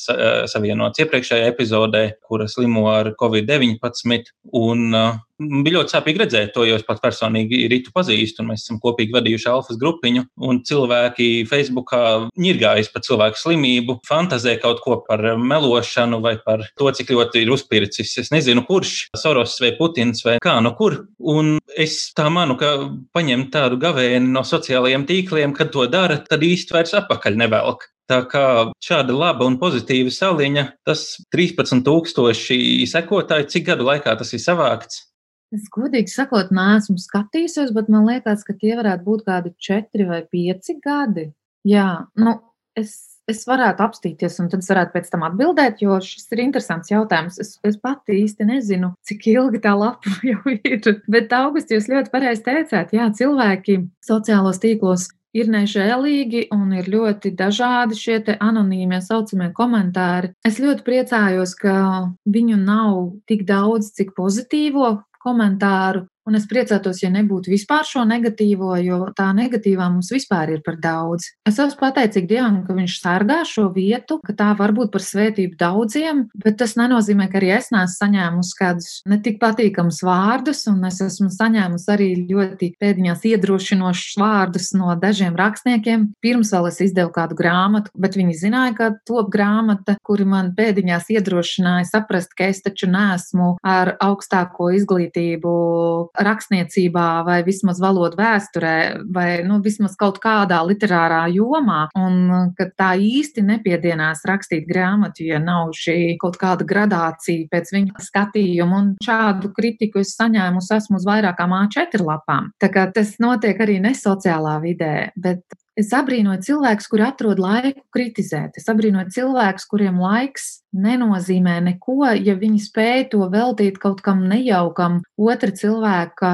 savienots iepriekšējā epizodē, kura slimo ar Covid-19. Un bija ļoti sāpīgi redzēt to, jo es pats personīgi Rītu pazīstu, un mēs esam kopīgi vadījuši alfas grupiņu, cilvēki Facebookā ņirgājas par cilvēku slimību, fantazē kaut ko par melošanu vai par to, cik ļoti ir uzpircis. Es nezinu, kurš Soros vai Putins vai kā no kur. Un es tā manu, ka paņemt tādu gavēni no sociālajiem tīkliem, kad to dara, tad īsti vairs apakaļ nevelk. Tā kā šāda laba un pozitīva saliņa, tas 13,000 sekotāji, cik gadu laikā tas ir savākts? Es godīgi sakot, neesmu skatījusies, bet man liekas, ka tie varētu būt kādi četri vai pieci gadi. Jā, nu, es, es varētu apstīties, un tad es varētu pēc tam atbildēt, jo šis ir interesants jautājums. Es, es pati īsti nezinu, cik ilgi tā lapa jau ir. Bet augustā jūs ļoti pareizi teicāt, jā, cilvēki sociālos tīklos ir nežēlīgi un ir ļoti dažādi šie anonīmie saucamie komentāri. Es ļoti priecājos, ka viņu nav tik daudz, cik pozitīvo komentāru, Un es priecātos, ja nebūtu vispār šo negatīvo, jo tā negatīvā mums vispār ir par daudz. Es esmu pateicīga Dievam, ka Viņš sargā šo vietu, ka tā var būt par svētību daudziem, bet tas nenozīmē, ka arī es neesmu saņēmusi kādus netik patīkamus vārdus, un es esmu saņēmusi arī ļoti pēdiņās iedrošinošus vārdus no dažiem rakstniekiem. Pirms vēl es izdevu kādu grāmatu, bet viņi zināja, ka top grāmata, kuri man pēdiņās iedrošināja saprast, ka es taču nesmu ar augstāko izglītību rakstniecībā, vai vismaz valodu vēsturē, vai nu, vismaz kaut kādā literārā jomā, un ka tā īsti nepiedienās rakstīt grāmatu, ja nav šī kaut kāda gradācija pēc viņa skatījuma. Un šādu kritiku es saņēmu, esmu uz vairākām A4 lapām. Tā kā tas notiek arī nesociālā vidē, bet Es abrīnoju cilvēkus, kuri atrod laiku kritizēt. Es abrīnoju cilvēkus, kuriem laiks nenozīmē neko, ja viņi spēj to veltīt kaut kam nejaukam, otra cilvēka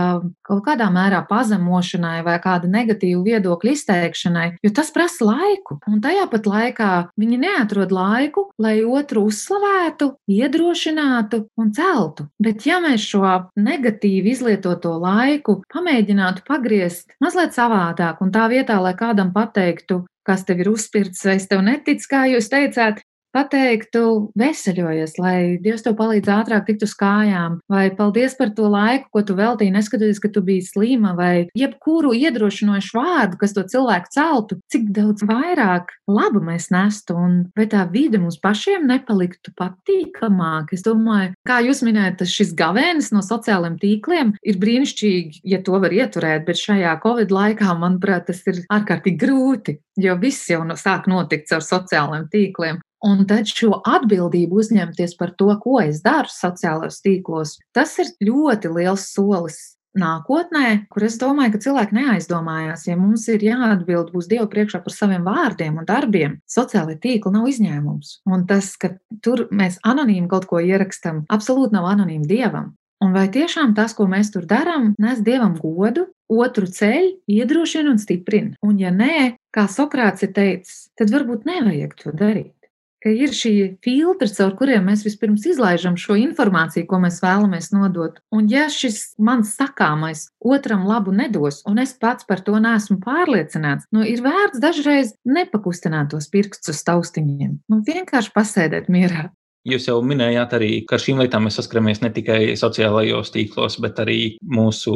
kaut kādā mērā pazemošanai vai kāda negatīva viedokļa izteikšanai, jo tas prasa laiku. Un tajā pat laikā viņi neatrod laiku, lai otru uzslavētu, iedrošinātu un celtu. Bet ja mēs šo negatīvi izlietoto laiku pamēģinātu pagriezt mazliet savādāk un tā vietā, lai kādam pateiktu, kas tev ir uzspirts, vai es tev neticu, kā jūs teicāt, pateiktu, veseļojies, lai Dievs tev palīdz ātrāk tikt uz kājām, vai paldies par to laiku, ko tu veltīji, neskatoties, ka tu biji slima, vai jebkuru iedrošinošu vārdu, kas to cilvēku celtu, cik daudz vairāk laba mēs nestu, un vai tā vide mums pašiem nepaliktu patīkamāk. Es domāju, kā jūs minējat, šis gavēnis no sociālajiem tīkliem ir brīnišķīgi, ja to var ieturēt, bet šajā Covid laikā, manuprāt, tas ir ārkārtīgi grūti, jo viss jau no sāk notikt ar sociālajiem tīkliem. Un tad šo atbildību uzņemties par to, ko es daru sociālajos tīklos, tas ir ļoti liels solis nākotnē, kur es domāju, ka cilvēki neaizdomājās, ja mums ir jāatbild būs Dievu priekšā par saviem vārdiem un darbiem. Sociālai tīkli nav izņēmums. Un tas, ka tur mēs anonīmi kaut ko ierakstam, absolūti nav anonīmi Dievam. Un vai tiešām tas, ko mēs tur darām, nes Dievam godu, otru ceļu, iedrošina un stiprina? Un ja nē, kā Sokrāts ir teicis, tad varbūt nevajag to darīt ka ir šī filtra, caur kuriem mēs vispirms izlaižam šo informāciju, ko mēs vēlamies nodot. Un ja šis mans sakāmais otram labu nedos, un es pats par to neesmu pārliecināts, nu, ir vērts dažreiz nepakustināt tos pirkstus uz taustiņiem. Nu, vienkārši pasēdēt mierā. Jūs jau minējāt arī, ka ar šīm lietām mēs saskaramies ne tikai sociālajos tīklos, bet arī mūsu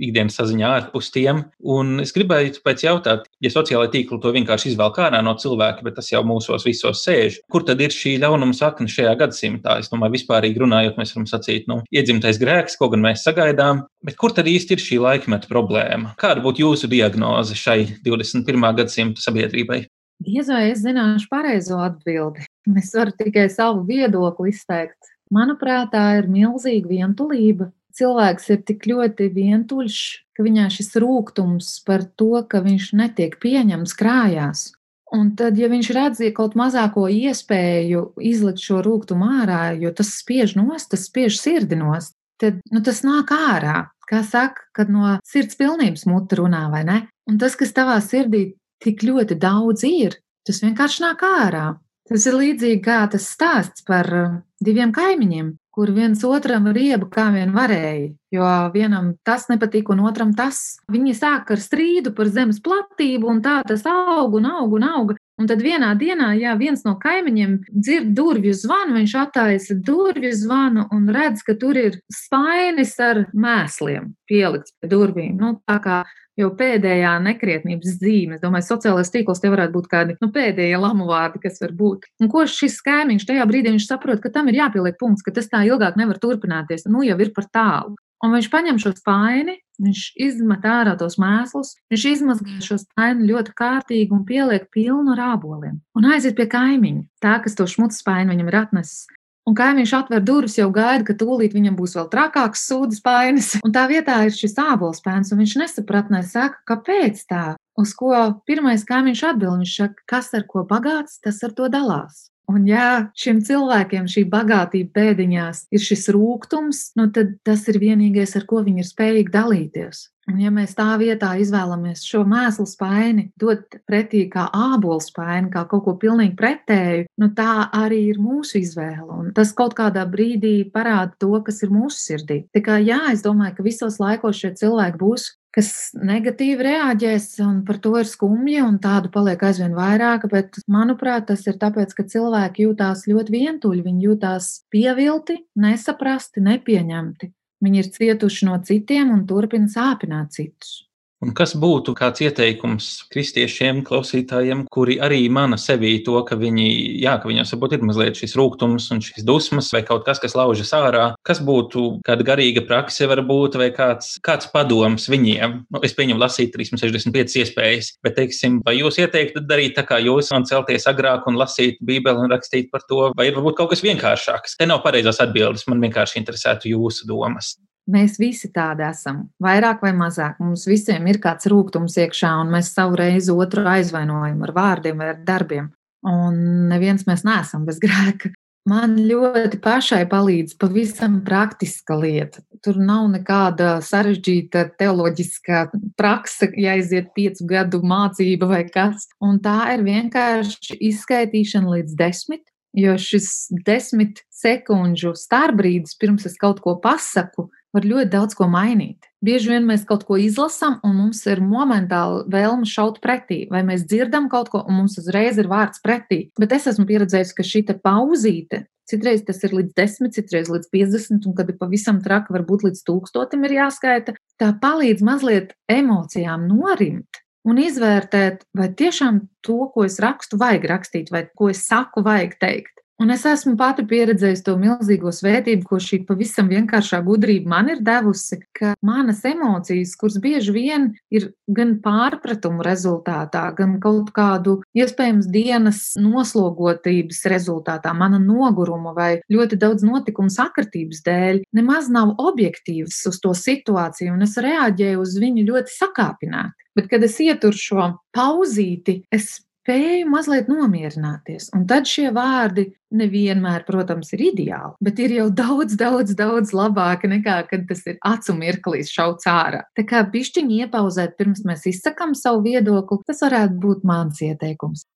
ikdienas saziņā ārpus tiem. Un es gribēju pēc jautāt, ja sociālai tīkli to vienkārši izvelk ārā no cilvēka, bet tas jau mūsos visos sēž, kur tad ir šī ļaunuma sakne šajā gadsimtā? Es domāju, vispārīgi runājot, mēs varam sacīt, nu, iedzimtais grēks, ko gan mēs sagaidām, bet kur tad īsti ir šī laikmeta problēma? Kāda būtu jūsu diagnoze šai 21. gadsimta sabiedrībai? Diez vai es zināšu pareizo atbildi. Es varu tikai savu viedokli izteikt. Manuprāt, tā ir milzīga vientulība. Cilvēks ir tik ļoti vientuļš, ka viņā šis rūkums par to, ka viņš netiek pieņemts krājās. Un tad, ja viņš redz ja kaut mazāko iespēju izlikt šo rūkumu ārā, jo tas spiež nost, tas spiež sirdi nost, tad nu, tas nāk ārā. Kā saka, kad no sirds pilnības mute runā, vai ne? Un tas, kas tavā sirdī tik ļoti daudz ir, tas vienkārši nāk ārā. Tas ir līdzīgi kā tas stāsts par uh, diviem kaimiņiem, kur viens otram riebu kā vien varēja, jo vienam tas nepatīk, un otram tas. Viņi sāk ar strīdu par zemes platību, un tā tas aug un aug un aug. Un tad vienā dienā, jā, viens no kaimiņiem dzird durvju zvanu, viņš attaisa durvju zvanu un redz, ka tur ir spainis ar mēsliem pielikts pie durvīm. Nu, tā kā jau pēdējā nekrietnības zīme. Es domāju, sociālais tīkls tie varētu būt kādi nu, pēdējie lamu vārdi, kas var būt. Un ko šis kaimiņš tajā brīdī viņš saprot, ka tam ir jāpieliek punkts, ka tas tā ilgāk nevar turpināties. Nu, jau ir par tālu. Un viņš paņem šo spaini, viņš izmet ārā tos mēslus, viņš izmazgā šo spaini ļoti kārtīgi un pieliek pilnu ar āboliem. Un aiziet pie kaimiņa, tā, kas to šmucu spaini viņam ir atnesis. Un kaimiņš atver durvis, jau gaida, ka tūlīt viņam būs vēl trakāks sūdzes spainis. Un tā vietā ir šis ābols spēns, un viņš nesapratnē, saka, kāpēc tā. Uz ko pirmais kaimiņš atbild, viņš saka, kas ar ko bagāts, tas ar to dalās. Un, ja šiem cilvēkiem šī bagātība pēdiņās ir šis rūkums, nu tad tas ir vienīgais, ar ko viņi ir spējīgi dalīties. Un, ja mēs tā vietā izvēlamies šo mēslu spaini, dot pretī kā ābolu spaini, kā kaut ko pilnīgi pretēju, nu tā arī ir mūsu izvēle. Un tas kaut kādā brīdī parāda to, kas ir mūsu sirdī. Tā kā jā, es domāju, ka visos laikos šie cilvēki būs kas negatīvi reaģēs, un par to ir skumji, un tādu paliek aizvien vairāk. Bet, manuprāt, tas ir tāpēc, ka cilvēki jūtās ļoti vientuļi, viņi jūtās pievilti, nesaprasti, nepieņemti. Viņi ir cietuši no citiem un turpina sāpināt citus. Un kas būtu kāds ieteikums kristiešiem, klausītājiem, kuri arī mana sevī to, ka, viņi, jā, ka viņiem varbūt ir mazliet šis rūkums un šis dusmas vai kaut kas, kas laužas ārā? Kas būtu kāda garīga prakse, varbūt, vai kāds, kāds padoms viņiem? Nu, es pieņemu lasīt 365 iespējas, bet, teiksim, vai jūs ieteiktu darīt tā kā jūs un celties agrāk un lasīt Bībeli un rakstīt par to, vai ir varbūt kaut kas vienkāršāks? Te nav pareizās atbildes, man vienkārši interesētu jūsu domas. Mēs visi tādi esam, vairāk vai mazāk. Mums visiem ir kāds rūkums iekšā, un mēs savu reizi otru aizvainojam ar vārdiem vai ar darbiem. Un neviens mēs neesam bez grēka. Man ļoti pašai palīdz pavisam praktiska lieta. Tur nav nekāda sarežģīta teoloģiskā praksa, jāiziet piecu gadu mācība vai kas. Un tā ir vienkārši izskaitīšana līdz desmit, jo šis desmit sekundžu starpbrīdis, pirms es kaut ko pasaku, var ļoti daudz ko mainīt. Bieži vien mēs kaut ko izlasām, un mums ir momentāli vēlme šaut pretī, vai mēs dzirdam kaut ko, un mums uzreiz ir vārds pretī. Bet es esmu pieredzējis, ka šī pauzīte Citreiz tas ir līdz 10, citreiz līdz 50, un kad ir pavisam traki, varbūt līdz 1000 ir jāskaita. Tā palīdz mazliet emocijām norimt un izvērtēt, vai tiešām to, ko es rakstu, vajag rakstīt, vai ko es saku, vajag teikt. Un es esmu pati pieredzējusi to milzīgo svētību, ko šī pavisam vienkāršā gudrība man ir devusi, ka manas emocijas, kuras bieži vien ir gan pārpratumu rezultātā, gan kaut kādu iespējams dienas noslogotības rezultātā, mana noguruma vai ļoti daudz notikumu sakritības dēļ, nemaz nav objektīvs uz to situāciju, un es reaģēju uz viņu ļoti sakāpināti. Bet, kad es ieturu šo pauzīti, es spēju mazliet nomierināties. Un tad šie vārdi nevienmēr, protams, ir ideāli, bet ir jau daudz, daudz, daudz labāki nekā, kad tas ir acu mirklīs šauts ārā. Tā kā pišķiņi iepauzēt pirms mēs izsakām savu viedokli, tas varētu būt mans ieteikums.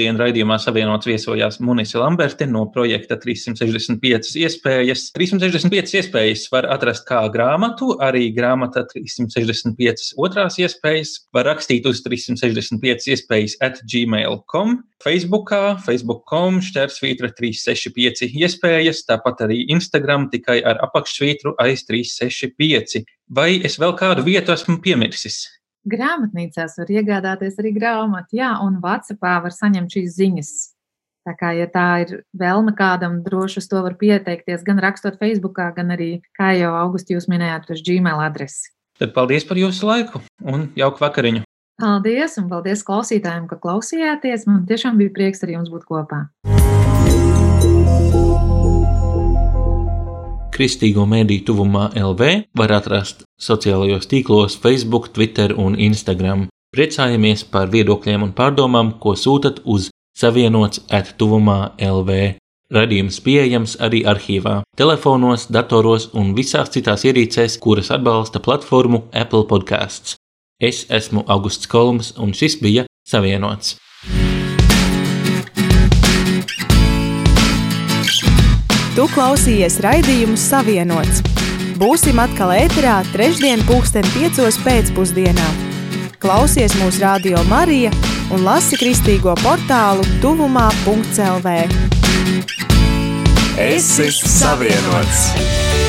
Šodien raidījumā savienots viesojās Munisa Lamberti no projekta 365 iespējas. 365 iespējas var atrast kā grāmatu, arī grāmata 365 otrās iespējas. Var rakstīt uz 365 iespējas at gmail.com, Facebookā, facebook.com, šķērsvītra 365 iespējas, tāpat arī Instagram tikai ar apakšsvītru aiz 365. Vai es vēl kādu vietu esmu piemirsis? Grāmatnīcās var iegādāties arī grāmatu, jā, un Vācijā var saņemt šīs ziņas. Tā kā, ja tā ir vēlme kādam, droši uz to var pieteikties, gan rakstot Facebookā, gan arī, kā jau augusti jūs minējāt, uz Gmail adresi. Tad paldies par jūsu laiku un jauku vakariņu! Paldies, un paldies klausītājiem, ka klausījāties. Man tiešām bija prieks ar jums būt kopā. Kristīgo mediju tuvumā LV var atrast sociālajos tīklos, Facebook, Twitter un Instagram. Priecājamies par viedokļiem un pārdomām, ko sūtat uz savienots attuvumā LV. Radījums pieejams arī arhīvā, telefonos, datoros un visās citās ierīcēs, kuras atbalsta platformu Apple Podcasts. Es esmu Augusts Kolums, un šis bija Savienots. Tu klausījies raidījumu Savienots. Būsim atkal ēterā trešdien pulksten piecos pēcpusdienā. Klausies mūsu radio Marija un lasi kristīgo portālu tuvumā.lv. Es esmu savienots!